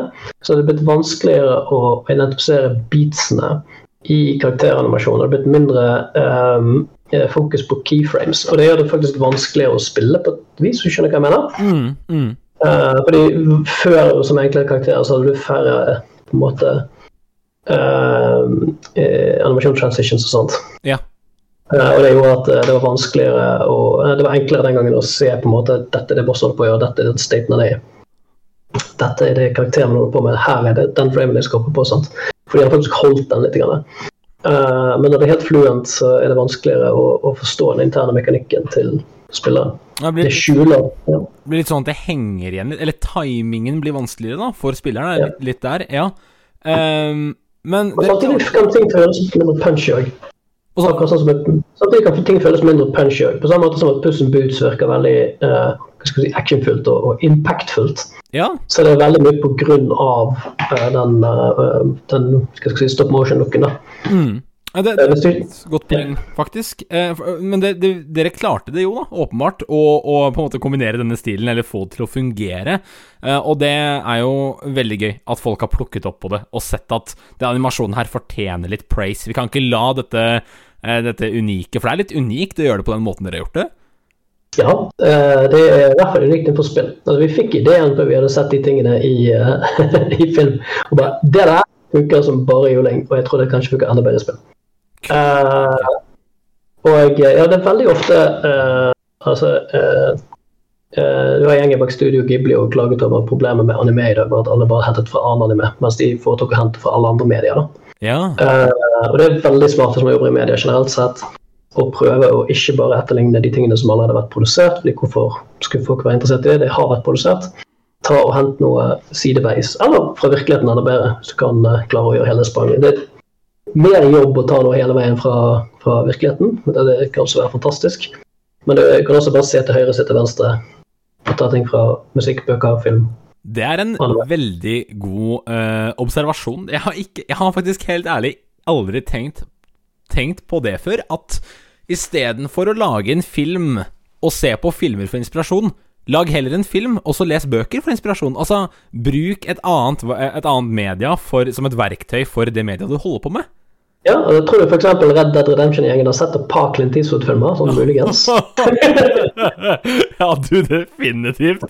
[SPEAKER 2] så har det blitt vanskeligere å identifisere beatsene i karakteranimasjonen. Det har blitt mindre ehm, eh, fokus på keyframes. Og det gjør det faktisk vanskeligere å spille på et vis, hvis du skjønner hva jeg mener.
[SPEAKER 1] Mm, mm.
[SPEAKER 2] Uh, fordi før som enklere karakterer så hadde du færre på en måte uh, animasjonstransitions og sånt.
[SPEAKER 1] Ja.
[SPEAKER 2] Eh, og det gjorde at eh, det var vanskeligere og eh, Det var enklere den gangen å se på en måte at dette er det bossen holder på å gjøre, dette er den staten han er. Dette er det karakteren holder på med, her er det den framen de skal hoppe på. Sant? Fordi han faktisk holdt den litt. Grann. Men når det er helt fluent, så er det vanskeligere å, å forstå den interne mekanikken til spilleren.
[SPEAKER 1] Det
[SPEAKER 2] Det skjuler ja.
[SPEAKER 1] blir litt sånn at det henger igjen litt Eller timingen blir vanskeligere, da, for spilleren. Er
[SPEAKER 2] Ja.
[SPEAKER 1] litt, litt der, ja. Um, men
[SPEAKER 2] Og samtidig kan ting føles mindre punchy òg.
[SPEAKER 1] Og så-
[SPEAKER 2] Akkurat sånn som et- Samtidig kan ting føles mindre punchy òg. På samme måte som at Puss in Boots virker veldig uh, si, actionfullt og, og impactfullt.
[SPEAKER 1] Ja.
[SPEAKER 2] Så det er veldig mye på grunn av uh, den, uh, den si, stop motion-looken.
[SPEAKER 1] Mm. Ja, det, det er et godt poeng, faktisk. Men det, det, dere klarte det jo, da, åpenbart, å, å på en måte kombinere denne stilen, eller få det til å fungere. Og det er jo veldig gøy at folk har plukket opp på det og sett at den animasjonen her fortjener litt praise. Vi kan ikke la dette, dette unike For det er litt unikt å gjøre det på den måten dere har gjort det.
[SPEAKER 2] Ja, eh, det er i hvert fall unikt innenfor spill. Altså, vi fikk ideen før vi hadde sett de tingene i, eh, [laughs] i film. Og bare, Det der funker som bare juling, og jeg tror det kanskje funker enda bedre i spill. Uh, og ja, det er veldig ofte uh, Altså uh, eh, Det var gjengen bak Studio Ghibli og klaget over problemet med anime i dag, var at alle bare hentet fra annen anime, mens de foretok å hente fra alle andre medier. da.
[SPEAKER 1] Ja.
[SPEAKER 2] Uh, og det er veldig smarte som jobber i media generelt sett, å prøve å ikke bare etterligne de tingene som allerede har vært produsert. fordi Hvorfor skulle folk være interessert i det? Det har vært produsert. Ta og Hent noe sideveis, eller fra virkeligheten enda bedre, så kan uh, klare å gjøre hele spranget. Det er mer jobb å ta noe hele veien fra, fra virkeligheten. Det kan også være fantastisk. Men du kan også bare se til høyre, se til venstre. Og ta ting fra musikk, bøker, film.
[SPEAKER 1] Det er en veldig god uh, observasjon. Jeg har, ikke, jeg har faktisk helt ærlig aldri tenkt, tenkt på det før. At istedenfor å lage en film og se på filmer for inspirasjon, lag heller en film, og så les bøker for inspirasjon. Altså, bruk et annet, et annet media for, som et verktøy for det media du holder på med.
[SPEAKER 2] Ja, og jeg tror du f.eks. Red Dead Redemption-gjengen har sett et par Clint Eastwood-filmer, sånn muligens. [laughs]
[SPEAKER 1] ja, du, definitivt.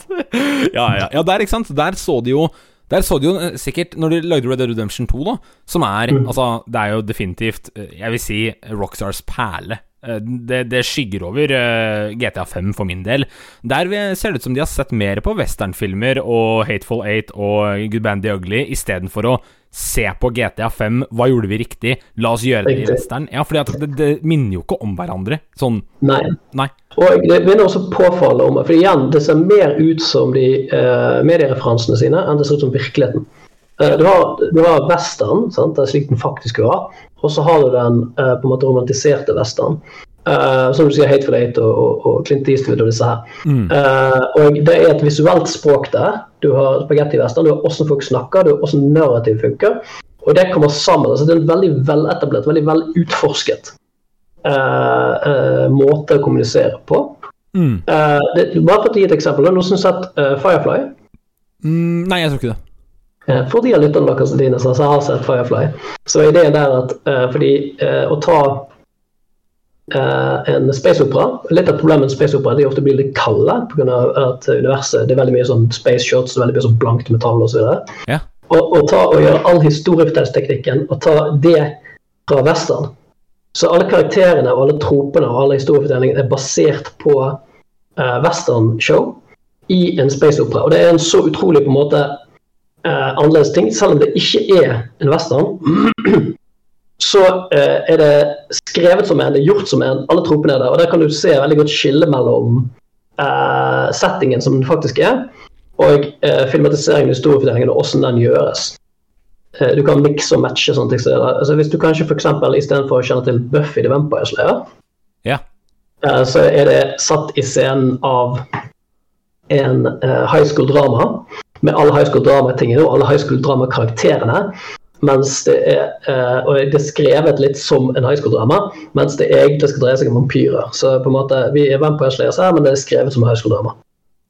[SPEAKER 1] Ja, ja. ja, der, ikke sant. Der så de jo der så de jo eh, sikkert, når de lagde Red Dead Redemption 2, da, som er Altså, det er jo definitivt, eh, jeg vil si, Rockstars perle. Eh, Det, det skygger over eh, GTA 5 for min del. Der ser det ut som de har sett mer på westernfilmer og Hateful Eight og Good Band The Ugly istedenfor å se på GTA 5. Hva gjorde vi riktig? La oss gjøre det i western. Ja, at det, det minner jo ikke om hverandre. Sånn
[SPEAKER 2] Nei.
[SPEAKER 1] Nei.
[SPEAKER 2] Og det minner også påfallende om For igjen, det ser mer ut som de uh, mediereferansene sine enn det ser ut som virkeligheten. Eh, du, har, du har western, sant? det slik den faktisk var, og så har du den eh, på en måte romantiserte western. Uh, som du sier, Hateful Hate og, og, og Clint Eastwood og disse her. Eh, og det er et visuelt språk der. Du har spagetti-western, du har hvordan folk snakker, du har hvordan narrativ funker. Og det kommer sammen. altså Det er en veldig veletablert, veldig velutforsket uh, måte å kommunisere på.
[SPEAKER 1] Mm.
[SPEAKER 2] Det, bare for å gi et eksempel. Som har sett eh, Firefly?
[SPEAKER 1] Mm, nei, jeg tror ikke det.
[SPEAKER 2] Eh, For de av lytterne deres dine som har sett Firefly, så er ideen der at eh, fordi eh, å ta en space opera Litt av problemet med space opera er at de ofte blir litt kalde pga. at universet det er veldig mye sånn space shots og veldig mye sånn blankt metall osv.
[SPEAKER 1] Ja.
[SPEAKER 2] Og, og ta og gjøre all historiefortellingsteknikken og ta det fra western. Så alle karakterene og alle tropene og alle historiefortellingene er basert på uh, westernshow i en space opera. Og det er en så utrolig på en måte eh, annerledes ting, selv om det ikke er en western. [clears throat] Så eh, er det skrevet som en, det er gjort som en, alle tropene er der. Og der kan du se veldig godt skille mellom eh, settingen som den faktisk er, og eh, filmatiseringen, historiefortellingen og hvordan den gjøres. Eh, du kan mikse og matche sånne ting. der. Altså, hvis du kanskje f.eks. istedenfor å kjenne til Buffy the Vampire Slayer,
[SPEAKER 1] Ja.
[SPEAKER 2] Eh, så er det satt i scenen av en eh, high school drama med alle high school drama-tingene og alle high school drama-karakterene. Mens det er, eh, og det er skrevet litt som en high school drama, mens det egentlig skal dreie seg om vampyrer. Så på en måte, vi er Vampire Slayers her, men det er skrevet som high school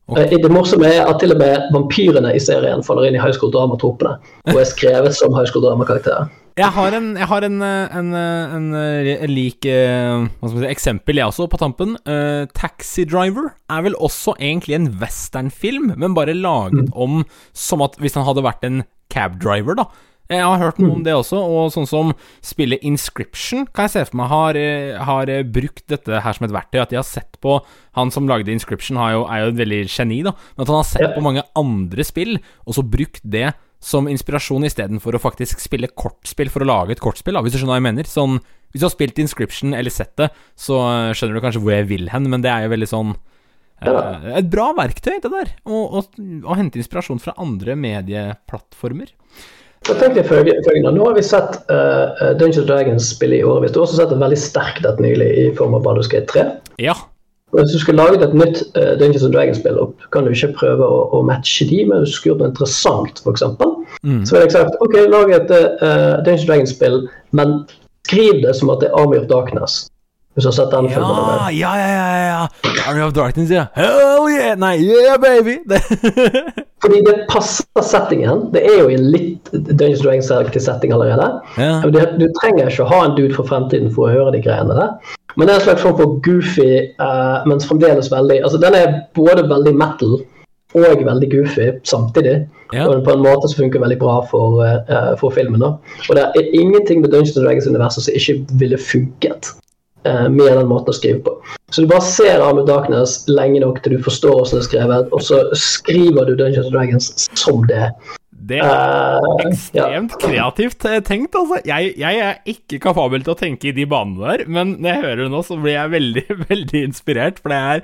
[SPEAKER 2] drama.
[SPEAKER 1] Ok.
[SPEAKER 2] Eh, Det morsomme er at til og med vampyrene i serien faller inn i høyskoledramatropene og er skrevet som høyskoledramakarakterer.
[SPEAKER 1] Jeg har en, jeg har en, eh, en, eh, en, en lik si, eksempel, jeg også, på tampen. Uh, Taxi Driver er vel også egentlig en westernfilm, men bare laget om som at hvis han hadde vært en cabdriver, da. Jeg har hørt noe om det også, og sånn som spillet Inscription, kan jeg se for meg har, eh, har eh, brukt dette her som et verktøy. At de har sett på Han som lagde Inscription, har jo, er jo et veldig geni, da. Men at han har sett på mange andre spill, og så brukt det som inspirasjon istedenfor å faktisk spille kortspill for å lage et kortspill, da, hvis du skjønner hva jeg mener. Sånn, hvis du har spilt Inscription eller sett det, så eh, skjønner du kanskje hvor jeg vil hen, men det er jo veldig sånn eh, Et bra verktøy, det der. Å hente inspirasjon fra andre medieplattformer.
[SPEAKER 2] Så tenk deg følgende. Nå har vi sett uh, Dungeons Dragons spille i årevis. Du har også sett en veldig sterkt et nylig i form av Baldur's Gate 3.
[SPEAKER 1] Ja.
[SPEAKER 2] Hvis du skulle laget et nytt uh, Dungeons Dragons-spill opp, kan du ikke prøve å, å matche de, men hvis du skulle gjort noe interessant, f.eks.,
[SPEAKER 1] Mm.
[SPEAKER 2] så ville jeg sagt OK, lag et uh, Dungeons Dragons-spill, men skriv det som at det er Army of Darkness. Hvis du har sett den filmen. Der.
[SPEAKER 1] ja, ja, ja, ja. Army of Darkness, ja. Hell yeah! Nei, yeah, baby! [laughs]
[SPEAKER 2] Fordi det passer settingen. Det er jo i litt Dungeons Dragons-aktig setting allerede.
[SPEAKER 1] ja.
[SPEAKER 2] Ja, Du, du trenger ikke å ha en dude fra fremtiden for å høre de greiene der. Men det er en slags form for goofy, uh, men fremdeles veldig Altså, den er både veldig metal og veldig goofy samtidig.
[SPEAKER 1] Ja.
[SPEAKER 2] Og på en måte som funker veldig bra for, uh, for filmen. da. Og det er ingenting med Dungeons Dragons-universet som ikke ville funket med den måten å skrive på. Så du bare ser Army Darkness lenge nok til du forstår hvordan det er skrevet, og så skriver du Dungeons Dragons som det er.
[SPEAKER 1] Det er ekstremt ja. kreativt eh, tenkt, altså. Jeg, jeg, er ikke kapabel til å tenke i de banene der, men når jeg hører det nå, så blir jeg veldig, [laughs] veldig inspirert, for det er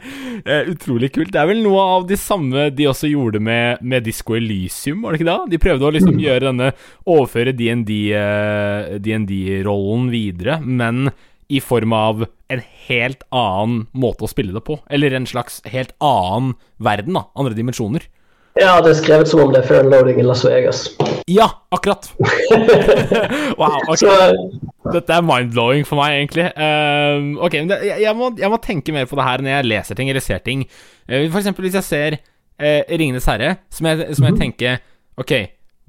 [SPEAKER 1] uh, utrolig kult. Det er vel noe av de samme de også gjorde med, med Disco Elysium, var det ikke da? De prøvde å liksom mm. gjøre denne Overføre DND-rollen uh, videre, men i form av en helt annen måte å spille det på. Eller en slags helt annen verden, da. Andre dimensjoner.
[SPEAKER 2] Ja, det er skrevet som om det er før loading i Las Vegas.
[SPEAKER 1] Ja, akkurat. [laughs] wow. Okay. Dette er mind-blowing for meg, egentlig. Uh, ok, men det, jeg, må, jeg, må, tenke mer på det her når jeg leser ting eller ser ting. Uh, for eksempel hvis jeg ser uh, Ringenes herre, som jeg, som jeg mhm. tenker Ok,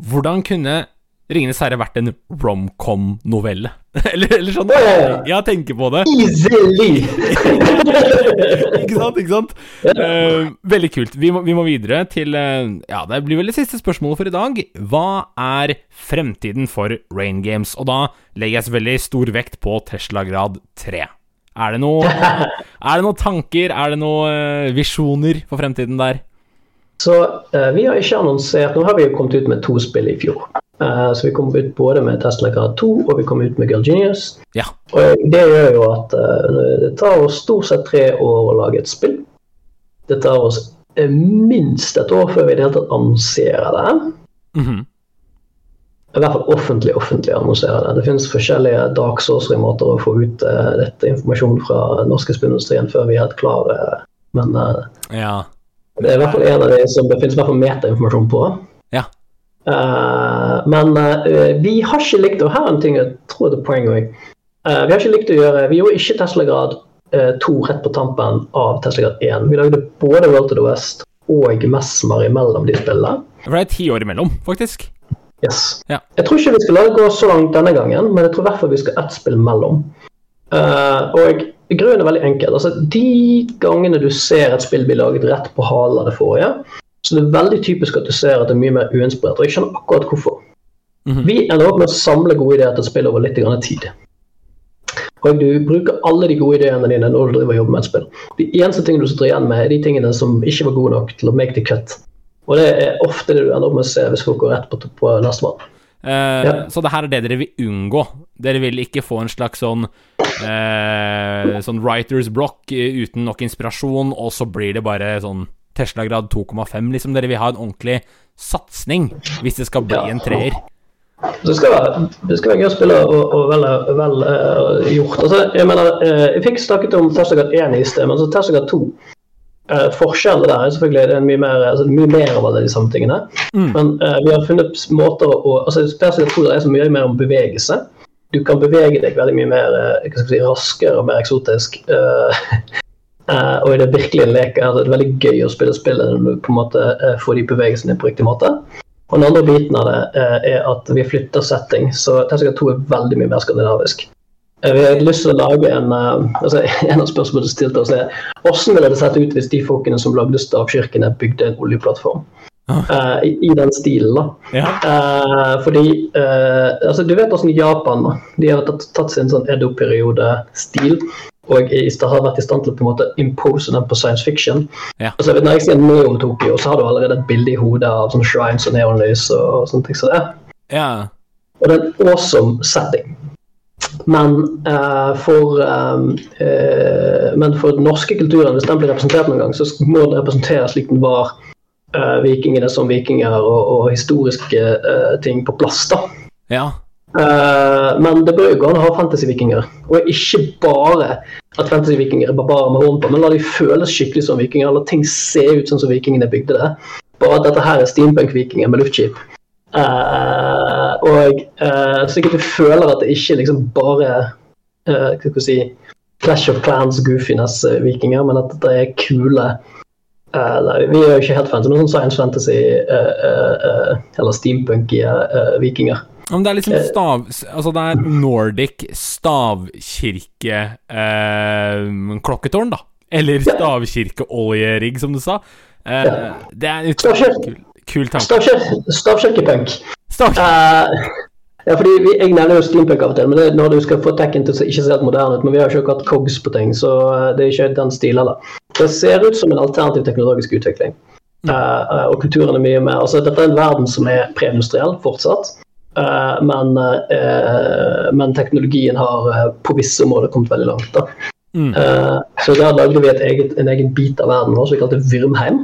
[SPEAKER 1] hvordan kunne Ringenes herre vært en romcom-novelle. [laughs] eller, eller, sånn. Ja, tenker på det.
[SPEAKER 2] Easily! [laughs]
[SPEAKER 1] ikke sant, ikke sant? Uh, veldig kult. Vi må, vi må videre til uh, Ja, det blir vel det siste spørsmålet for i dag. Hva er fremtiden for Rain Games? Og da legger jeg selvfølgelig stor vekt på Tesla grad 3. Er det noe [laughs] Er det noen tanker, er det noen uh, visjoner for fremtiden der?
[SPEAKER 2] Så vi har ikke annonsert Nå har vi jo kommet ut med to spill i fjor. Uh, så vi kom ut både med Tesla Grad 2 og vi kom ut med Girl Genius.
[SPEAKER 1] Ja.
[SPEAKER 2] Og det gjør jo at uh, det tar oss stort sett tre år å lage et spill. Det tar oss uh, minst et år før vi i det hele tatt annonserer det. Mm -hmm. I hvert fall offentlig offentlig annonserer det. Det finnes forskjellige dark source-måter å få ut dette informasjon fra norske spillindustrien før vi er helt klare. Men
[SPEAKER 1] ja.
[SPEAKER 2] det er i hvert fall en av de som det finnes i hvert fall metainformasjon på. Uh, men uh, vi har ikke likt Og her er en ting jeg tror det er poeng òg. Uh, vi har ikke likt å gjøre Vi gjorde ikke Tesla-grad 2 rett på tampen av Tesla-grad 1. Vi lagde både World to the West og Mesmer imellom de spillene.
[SPEAKER 1] For det er ti år imellom, faktisk.
[SPEAKER 2] Yes. Ja. Jeg tror ikke vi skal la det gå så langt denne gangen, men jeg tror i hvert fall vi skal ett spill mellom. og grunnen er veldig enkel. Altså, de gangene du ser et spill bli laget rett på halen av det forrige, så det er veldig typisk at du ser at det er mye mer uinspirert. Og jeg skjønner akkurat hvorfor. Mm -hmm. Vi ender opp med å samle gode ideer til et spill over litt tid. Og du bruker alle de gode ideene dine når du driver og jobber med et spill. De eneste tingene du sitter igjen med, er de tingene som ikke var gode nok til å make the cut. Og det er ofte det du ender opp med å se hvis folk går rett på, på neste mann.
[SPEAKER 1] Uh, ja. Så det her er det dere vil unngå. Dere vil ikke få en slags sånn uh, Sånn writers block uten nok inspirasjon, og så blir det bare sånn Tesla grad 2,5. Liksom dere vil ha en ordentlig satsing hvis det skal bli ja. en treer.
[SPEAKER 2] Det skal, være, det skal være gøy å spille og, og vel, vel uh, gjort. Altså, jeg mener, uh, jeg fikk snakket om Tesla grad 1 i sted, men så Tesla grad 2 uh, eh, Forskjellen der er selvfølgelig det er mye mer, altså, mye mer av de samme tingene. Mm. Men vi har funnet måter å altså, Tesla tror 2 er så mye mer om bevegelse. Du kan bevege deg veldig mye mer si, raskere og mer eksotisk. [laughs] Uh, og det virkelige lek. Altså, det er veldig gøy å spille spillet når du på en måte uh, får de bevegelsene på riktig måte. Og den andre biten av det uh, er at vi flytter setting, så Tesla 2 er veldig mye mer skandinavisk. vi har lyst til å lage en altså, [laughs] En av spørsmålene stilte oss, er hvordan ville det sett ut hvis de folkene som lagde stavkirkene, bygde en oljeplattform? Uh, i, i, den stilen, da. Ja. Fordi altså, Du vet hvordan Japan de har tatt, tatt sin sånn Edo-periode-stil og har vært i stand til å på en måte impose den på science fiction. Ja. Altså, når jeg sier Neo Tokyo, så har du allerede et bilde i hodet av sånne shrines og neonlys og, og sånne ting. Så det.
[SPEAKER 1] Ja.
[SPEAKER 2] Og det er en awesome setting. Men, uh, for, um, uh, men for den norske kulturen, hvis den blir representert noen gang, så må den representeres slik den var uh, vikingene som vikinger og, og historiske ting på plass. da.
[SPEAKER 1] Ja.
[SPEAKER 2] Uh, men det bør jo gå an å ha fantasy-vikinger. Og ikke bare at fantasy-vikinger er barbarer med horn på, men la de føles skikkelig som vikinger. La ting se ut sånn som vikingene bygde det. Bare at dette her er steampunk-vikinger med luftskip. Uh, og uh, sikkert du føler at det ikke liksom bare uh, hva skal si, Clash of Clans, goofiness-vikinger, men at det er kule nei, Vi er jo ikke helt fancy, men sånn science fantasy eller steampunky vikinger.
[SPEAKER 1] Om det er liksom eh. stav... Altså, det er Nordic stavkirke-klokketårn, eh, da. Eller stavkirkeoljerigg, som du sa. Eh, det er en utrolig kul, kul tanke.
[SPEAKER 2] Stavkirkepunk. Stavkirke. Uh, ja, fordi vi, Jeg nevner jo steampunk av og til, men det er når du skal få tekken til å ikke se helt moderne ut. Men vi har jo ikke hatt cogs på ting, så det er ikke den stilen da. Det ser ut som en alternativ teknologisk utvikling. Uh, og kulturen er mye mer altså Dette er en verden som er preindustriell fortsatt. Eh, men, eh, men teknologien har eh, på visse områder kommet veldig langt. da.
[SPEAKER 1] Mm.
[SPEAKER 2] Så der lagde vi et eget, en egen bit av verden vår som vi kalte Vyrmheim.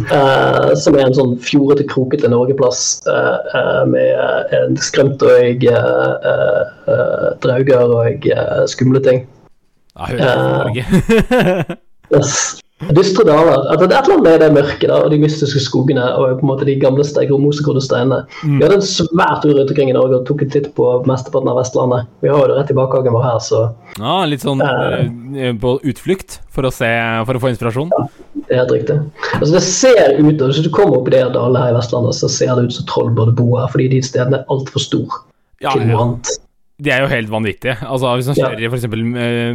[SPEAKER 2] Uh, som er en sånn fjordete, krokete Norgeplass uh, uh, med en skremtøy, uh, drauger og skumle ting.
[SPEAKER 1] Ja, hører Norge. [laughs]
[SPEAKER 2] Yes. Dystre daler. At det er et eller annet med det mørket da, og de mystiske skogene og på en måte de gamle mosekrodde steinene.
[SPEAKER 1] Mm.
[SPEAKER 2] Vi hadde en svært tur rundt omkring i Norge og tok en titt på mesteparten av Vestlandet. Vi har jo det rett i bakhagen vår her, så
[SPEAKER 1] Ja, litt sånn eh, på utflukt for å, se, for å få inspirasjon.
[SPEAKER 2] det er helt riktig. Altså Det ser ut, og Hvis du kommer opp i de her dalene her i Vestlandet, så ser det ut som troll burde bo her, fordi de stedene er altfor store
[SPEAKER 1] Ja, ja. De er jo helt vanvittige. Altså Hvis man kjører i f.eks.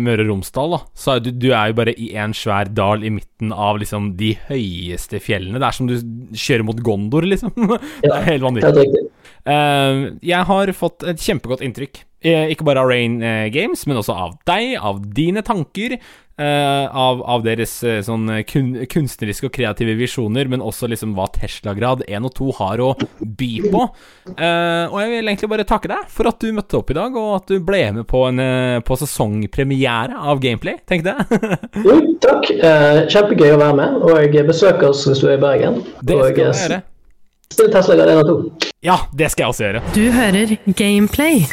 [SPEAKER 1] Møre og Romsdal, da, så er du, du er jo bare i en svær dal i midten av liksom de høyeste fjellene. Det er som du kjører mot Gondor, liksom. [laughs] Det er helt vanvittig. Eh, jeg har fått et kjempegodt inntrykk. Eh, ikke bare av Rain eh, Games, men også av deg, av dine tanker. Eh, av, av deres eh, sånn kun, kunstneriske og kreative visjoner, men også liksom hva Tesla-grad 1 og 2 har å by på. Eh, og jeg vil egentlig bare takke deg for at du møtte opp i dag, og at du ble med på, en, eh, på sesongpremiere av Gameplay, tenkte jeg. [laughs]
[SPEAKER 2] Jo, takk. Eh, kjempegøy å være med. Og besøk oss hvis du er i Bergen.
[SPEAKER 1] det skal
[SPEAKER 2] og,
[SPEAKER 1] jeg gjøre.
[SPEAKER 2] Still Tesla Grad 1 og 2.
[SPEAKER 1] Ja, det skal jeg også gjøre.
[SPEAKER 3] Du hører Gameplay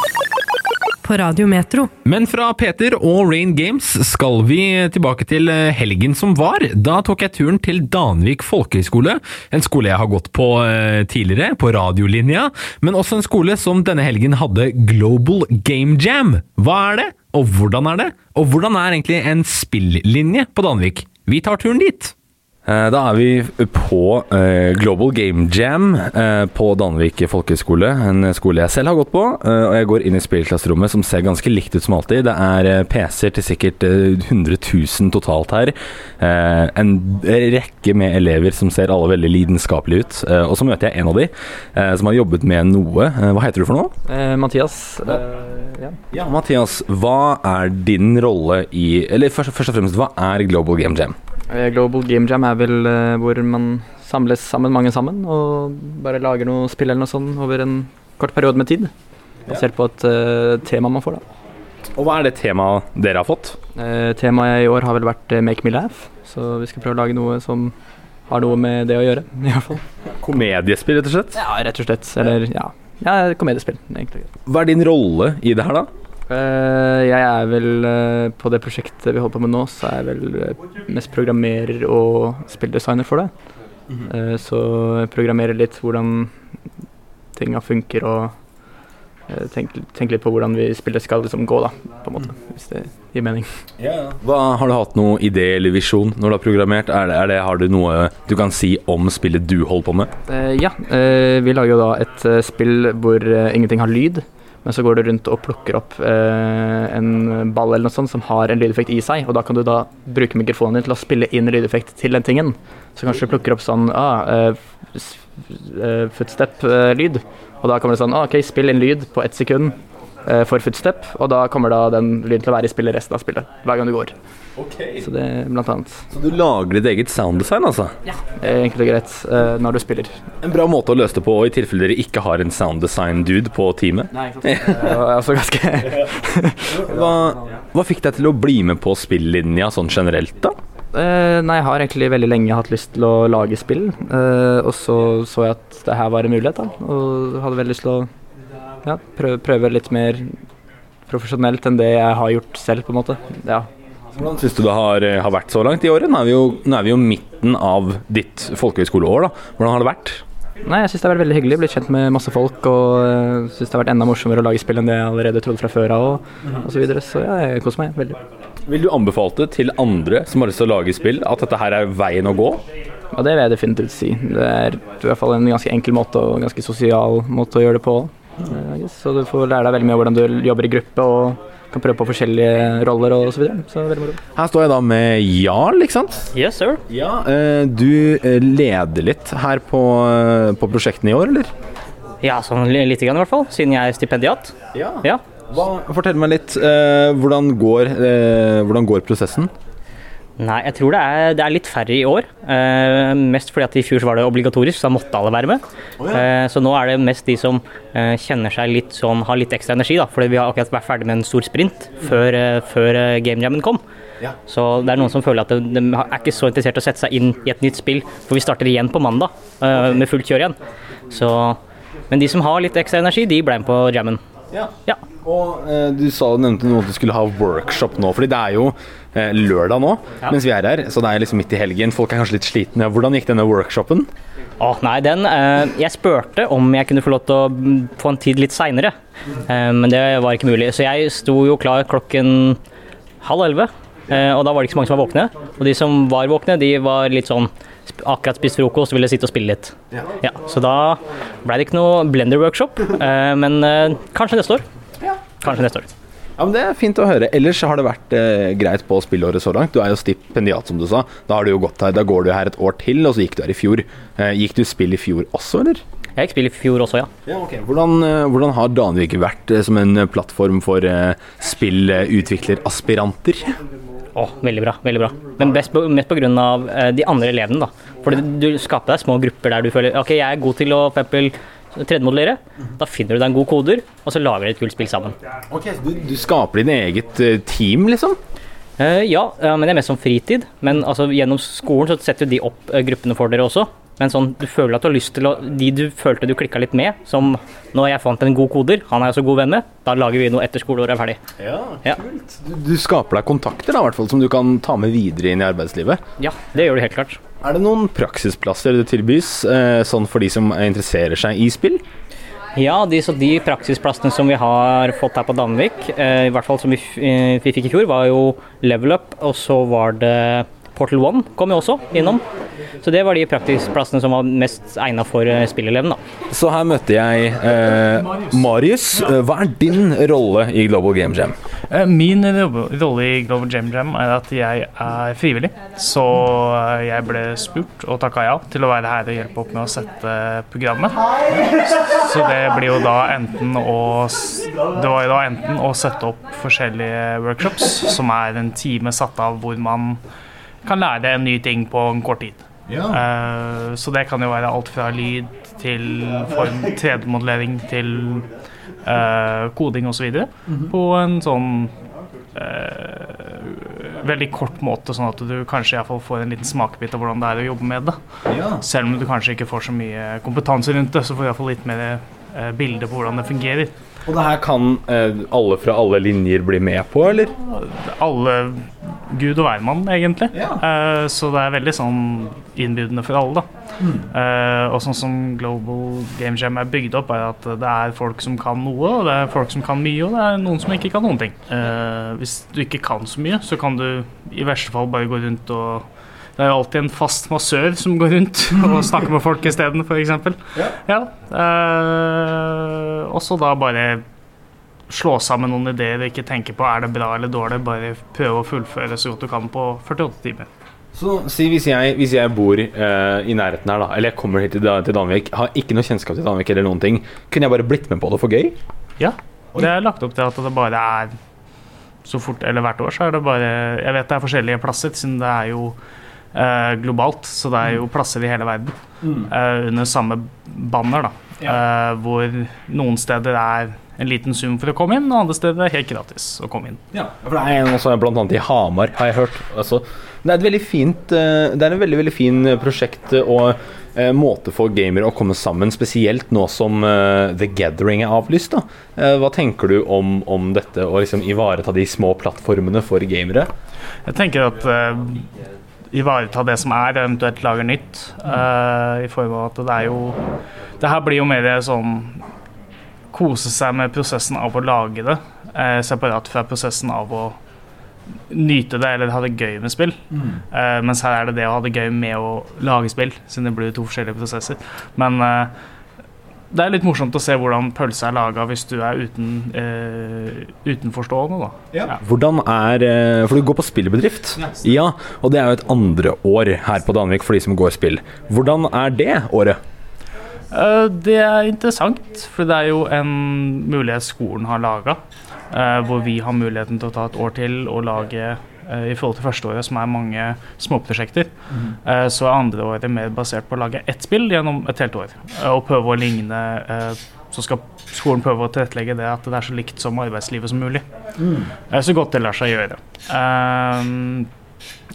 [SPEAKER 3] Radio Metro.
[SPEAKER 1] Men fra Peter og Rain Games skal vi tilbake til eh, helgen som var. Da tok jeg turen til Danvik folkehøgskole, en skole jeg har gått på eh, tidligere, på radiolinja, men også en skole som denne helgen hadde Global Game Jam. Hva er det, og hvordan er det, og hvordan er egentlig en spillinje på Danvik? Vi tar turen dit. Eh, Da er vi på eh, Global Game Jam eh, på Danvik folkehøgskole. En skole jeg selv har gått på. og jeg går inn i spillklasserommet som ser ganske likt ut som alltid. Det er PC-er til sikkert eh, 100 000 totalt her. En rekke med elever som ser alle veldig lidenskapelige ut. Og så møter jeg en av de som har jobbet med noe. Hva heter du for noe?
[SPEAKER 4] Eh, Mathias. Eh, ja.
[SPEAKER 1] Ja, Mathias, hva er din rolle i Eller først, først og fremst, hva er Global Game Jam?
[SPEAKER 4] Eh, Global Game Jam er vel eh, hvor man samles sammen, mange sammen, og bare lager noe spill eller noe sånt over en kort periode med tid. Basert på et uh, tema man får, da.
[SPEAKER 1] Og hva er det temaet dere har fått?
[SPEAKER 4] Eh, temaet i år har vel vært eh, Make me laugh, så vi skal prøve å lage noe som har noe med det å gjøre, [laughs] i hvert fall.
[SPEAKER 1] Komediespill, rett og slett?
[SPEAKER 4] Ja, rett og slett. Eller ja, ja komediespill, egentlig.
[SPEAKER 1] Hva er din rolle i det her, da?
[SPEAKER 4] Eh, jeg er vel eh, På det prosjektet vi holder på med nå, så er jeg vel eh, mest programmerer og spilldesigner for det. Eh, så jeg programmerer litt hvordan tinga funker og uh, tenker tenk litt på hvordan vi spillet skal liksom gå, da, på en måte. Hvis det gir mening.
[SPEAKER 1] Hva, har du hatt noen idé eller visjon når du har programmert? Er det, er det, har du noe du kan si om spillet du holder på med?
[SPEAKER 4] Eh, ja, vi lager jo da et spill hvor ingenting har lyd. Men så går du rundt og plukker opp eh, en ball eller noe sånt som har en lydeffekt i seg. Og da kan du da bruke mikrofonen din til å spille inn lydeffekt til den tingen. Så kanskje du plukker opp sånn ah, eh, eh, footstep-lyd. Og da kommer det sånn ah, OK, spill inn lyd på ett sekund eh, for footstep. Og da kommer da den lyden til å være i spillet resten av spillet. Hver gang du går. Så det blant annet.
[SPEAKER 1] Så du lager ditt eget sounddesign, altså?
[SPEAKER 4] Ja. Enkelt og greit eh, når du spiller.
[SPEAKER 1] En bra måte å løse det på i tilfelle dere ikke har en sounddesign-dude på teamet.
[SPEAKER 4] Nei, ikke sant. Det var altså ganske [laughs]
[SPEAKER 1] Hva, hva fikk deg til å bli med på spillinja sånn generelt, da?
[SPEAKER 4] Uh, nei, jeg har egentlig veldig lenge hatt lyst til å lage spill. Uh, og så så jeg at det her var en mulighet, da. Og hadde veldig lyst til å ja, prøve, prøve litt mer profesjonelt enn det jeg har gjort selv, på en måte. Ja.
[SPEAKER 1] Hvordan syns du det har, eh, har vært så langt i året? Nå er vi jo, er vi jo midten av ditt folkehøyskoleår, da. Hvordan har det vært?
[SPEAKER 4] Nei, jeg syns det har vært veldig hyggelig. Blitt kjent med masse folk. Og uh, syns det har vært enda morsommere å lage spill enn det jeg allerede trodde fra før av. Og, og så videre. Så ja, jeg koser meg veldig.
[SPEAKER 1] Vil du anbefale det til andre som har lyst til å lage spill, at dette her er veien å gå?
[SPEAKER 4] Ja, det vil jeg definitivt si. Det er i hvert fall en ganske enkel måte og en ganske sosial måte å gjøre det på. Eh. Så du får lære deg veldig mye om hvordan du jobber i gruppe og kan prøve på forskjellige roller og så videre. Så veldig moro.
[SPEAKER 1] Her står jeg da med Jarl, ikke sant?
[SPEAKER 5] Yes, sir.
[SPEAKER 1] Ja, eh, Du eh, leder litt her på, på prosjektene i år, eller?
[SPEAKER 5] Ja, sånn lite grann i hvert fall, siden jeg er stipendiat.
[SPEAKER 1] Ja.
[SPEAKER 5] Ja.
[SPEAKER 1] Hva, fortell meg litt. eh, hvordan, går, eh, hvordan går prosessen?
[SPEAKER 5] Nei, jeg tror det er, det er litt færre i år. Eh, mest fordi at i fjor var det obligatorisk, så da måtte alle være med. Eh, så nå er det mest de som eh, kjenner seg litt sånn, har litt ekstra energi, da. Fordi vi har akkurat vært ferdig med en stor sprint før, eh, før eh, Game Jammen kom.
[SPEAKER 1] Ja.
[SPEAKER 5] Så det er noen som føler at de, de er ikke så interessert i å sette seg inn i et nytt spill, for vi starter igjen på mandag okay. med fullt kjør igjen. Så, men de som har litt ekstra energi, de ble med på jammen.
[SPEAKER 1] Ja.
[SPEAKER 5] Ja.
[SPEAKER 1] Og eh, du sa nevnte noe at du skulle ha workshop nå, fordi det er jo eh, lørdag nå mens vi er her, så det er liksom midt i helgen. Folk er kanskje litt slitne. Hvordan gikk denne workshopen?
[SPEAKER 5] Å, nei, den eh, Jeg spurte om jeg kunne få lov til å mm, få en tid litt seinere, eh, men det var ikke mulig. Så jeg sto jo klar klokken halv elleve, eh, og da var det ikke så mange som var våkne. Og de som var våkne, de var litt sånn akkurat spist frokost og ville sitte og spille litt. Ja, så da ble det ikke noe blender-workshop, eh, men eh, kanskje neste år. Kanskje neste år.
[SPEAKER 1] Ja, men Det er fint å høre. Ellers har det vært eh, greit på spillåret så langt. Du er jo stipendiat, som du sa. Da har du jo gått her, da går du her et år til, og så gikk du her i fjor. Eh, gikk du spill i fjor også, eller?
[SPEAKER 5] Jeg gikk spill i fjor også, ja.
[SPEAKER 1] Ja, okay. Hvordan, eh, hvordan har Danvik vært eh, som en plattform for eh, spillutvikleraspiranter?
[SPEAKER 5] Å, veldig bra. veldig bra. Men best på, mest pga. Eh, de andre elevene. da. For du skaper deg små grupper der du føler ok, jeg er god til å for eksempel tredjemodellere. Da finner du deg en god koder, og så lager dere et kult spill sammen.
[SPEAKER 1] Ok, så du, du skaper din eget eh, team, liksom?
[SPEAKER 5] Uh, ja, uh, men det er mest som fritid. Men altså, gjennom skolen så setter de opp uh, gruppene for dere også. Men sånn, du føler at du har lyst til å De du følte du klikka litt med, som nå jeg fant en god koder, han er jeg så god venn med, da lager vi noe etter skoleåret er ferdig.
[SPEAKER 1] Ja,
[SPEAKER 5] Ja.
[SPEAKER 1] kult. Du, du skaper deg kontakter, da, i hvert fall, som du kan ta med videre inn i arbeidslivet.
[SPEAKER 5] Ja, det gjør du helt klart.
[SPEAKER 1] Er det noen praksisplasser det tilbys, eh, sånn for de som interesserer seg i spill?
[SPEAKER 5] Ja, de, de praksisplassene som vi har fått her på Danvik, eh, i hvert fall som vi, eh, vi fikk i fjor, var jo Level Up, og så var det Portal One kom jo også innom. Så det var de praktisplassene som var mest egna for spillelevene.
[SPEAKER 1] Så her møtte jeg eh, Marius. Eh, Hva er din rolle i Global Game Jam?
[SPEAKER 6] Eh, Min rolle i Global Game Jam er at jeg er frivillig. Så eh, jeg ble spurt og takka ja til å være her og hjelpe opp med å sette programmet. Så det blir jo da enten å Det var jo da enten å sette opp forskjellige workshops, som er en time satt av hvor man kan lære en ny ting på en kort tid. Eh, Så det kan jo være alt fra lyd til form 3D-modellering til uh, koding osv. På en sånn uh, veldig kort måte, sånn at du kanskje i hvert fall får en liten smakebit av hvordan det er å jobbe med det. Selv om du kanskje ikke får så mye kompetanse rundt det, så får du iallfall litt mer uh, bilde på hvordan det fungerer.
[SPEAKER 1] Og det her kan eh, alle fra alle linjer bli med på, eller?
[SPEAKER 6] Alle Gud og hvermann, egentlig. Eh, så det er veldig sånn innbydende for alle, da. Eh, og sånn som Global Game Jam er bygd opp, er at det er folk som kan noe, og det er folk som kan mye, og det er noen som ikke kan noen ting. Eh, hvis du ikke kan så mye, så kan du i verste fall bare gå rundt og det er jo alltid en fast massør som går rundt [laughs] og snakker med folk isteden, f.eks. Ja. ja eh, og så da bare slå sammen noen ideer og ikke tenke på er det bra eller dårlig, bare prøve å fullføre så godt du kan på 48 timer.
[SPEAKER 1] Så si hvis jeg, hvis jeg bor uh, i nærheten her, da, eller jeg kommer hit til, til Danvik, har ikke noe kjennskap til Danvik eller noen ting, kunne jeg bare blitt med på det for gøy?
[SPEAKER 6] Ja, det er lagt opp til at det bare er så fort, eller hvert år så er det bare Jeg vet det er forskjellige plasser, siden det er jo eh, globalt, så det er jo plasser i hele verden eh, under samme banner, da. Eh, hvor noen steder er en liten sum for å komme inn, og andre steder er helt gratis å komme inn.
[SPEAKER 1] Ja, for det er en også blant annet i Hamar, har jeg hørt. Altså, det er et veldig fint eh, Det er en veldig, veldig fin eh, prosjekt og eh, måte for gamere å komme sammen, spesielt nå som eh, The Gathering er avlyst. da. Eh, hva tenker du om, om dette, å liksom ivareta de små plattformene for gamere?
[SPEAKER 6] Jeg tenker at eh, ivareta det som er, eventuelt lage nytt. Uh, I form av at det er jo Det her blir jo mer sånn Kose seg med prosessen av å lage det, uh, separat fra prosessen av å nyte det eller ha det gøy med spill. Eh, mens her er det det å ha det gøy med å lage spill, siden det blir to forskjellige prosesser. Men eh, det er litt morsomt å se hvordan pølse er laga hvis du er uten, eh, utenforstående, da. Ja.
[SPEAKER 1] Hvordan er eh, For du går på spillbedrift? Ja, og det er jo et andre år her på Danvik for de som går spill. Hvordan er det året?
[SPEAKER 6] Eh, Det er interessant, for det er jo en mulighet skolen har laga. Hvor vi har muligheten til å ta et år til og lage eh, i forhold til førsteåret, som er mange småprosjekter. Eh, så er andre året mer basert på å lage ett spill gjennom et helt år. eh, og prøve å ligne Så skal skolen prøve å tilrettelegge det at det er så likt som arbeidslivet som mulig. Eh, så godt det lar seg gjøre.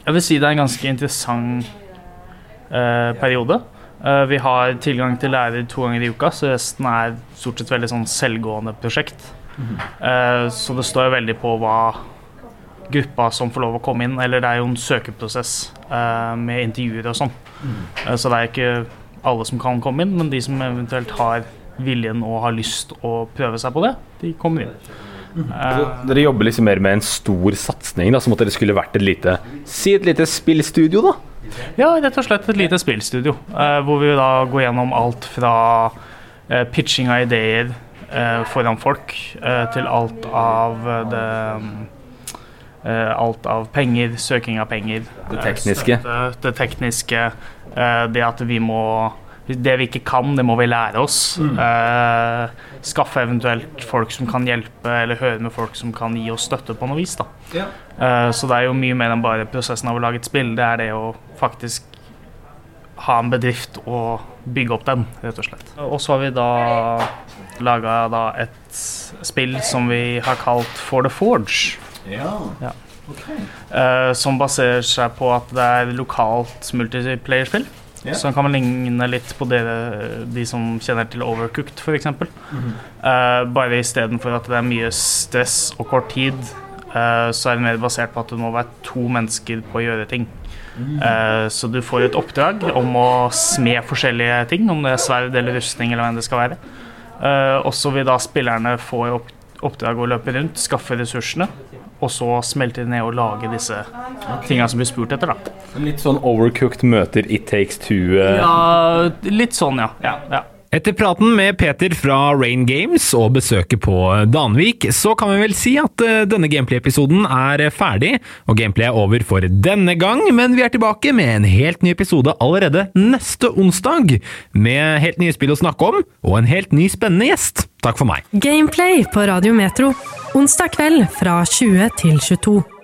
[SPEAKER 6] Jeg vil si det er en ganske interessant periode. Uh, vi har tilgang til lærer to ganger i uka, så resten er stort sett veldig sånn selvgående prosjekt. Eh, så det står veldig på hva gruppa som får lov å komme inn, eller det er jo en søkeprosess eh, med intervjuer og sånn. Eh, så det er ikke alle som kan komme inn, men de som eventuelt har viljen og har lyst å prøve seg på det, de kommer inn. Eh,
[SPEAKER 1] Dere jobber liksom mer med en stor satsing, som at dere skulle vært et lite Si et lite spillstudio, da?
[SPEAKER 6] Ja, rett og slett et lite spillstudio. eh, hvor vi da går gjennom alt fra eh, pitching av ideer eh, foran folk, eh, til alt av eh, det Alt av penger, søking av penger.
[SPEAKER 1] Det
[SPEAKER 6] eh,
[SPEAKER 1] tekniske.
[SPEAKER 6] støtte, det tekniske. eh, det at vi må Det vi ikke kan, det må vi lære oss. Eh, skaffe eventuelt folk som kan hjelpe, eller høre med folk som kan gi oss støtte på noe vis. da. Eh, Så det er jo mye mer enn bare prosessen av å lage et spill. Det er det å faktisk ha en bedrift og bygge opp den, rett og slett. Og så har vi da laga et spill som vi har kalt For the Forge. Ja. Eh, som baserer seg på at det er lokalt multiplayerspill. Som kan ligne litt på det, de som kjenner til Overcooked, f.eks. Uh, bare istedenfor at det er mye stress og kort tid, uh, så er det mer basert på at det må være to mennesker på å gjøre ting. Eh, så du får et oppdrag om å smed forskjellige ting, om det er sverd eller rustning eller hva det skal være. Uh, og så vil da spillerne få opp oppdrag å løpe rundt, skaffe ressursene, og så smelte de ned og lage disse tinga som blir spurt etter, da.
[SPEAKER 1] Litt sånn overcooked møter It Takes Two. Uh...
[SPEAKER 6] Ja, litt sånn, ja. ja, ja.
[SPEAKER 1] Etter praten med Peter fra Rain Games og besøket på Danvik, så kan vi vel si at eh, denne gameplay-episoden er ferdig, og gameplay er over for denne gang, men vi er tilbake med en helt ny episode allerede neste onsdag, med helt nye spill å snakke om, og en helt ny spennende gjest. Takk for meg.
[SPEAKER 3] Gameplay på Radio Metro. Onsdag kveld fra 20 til 22.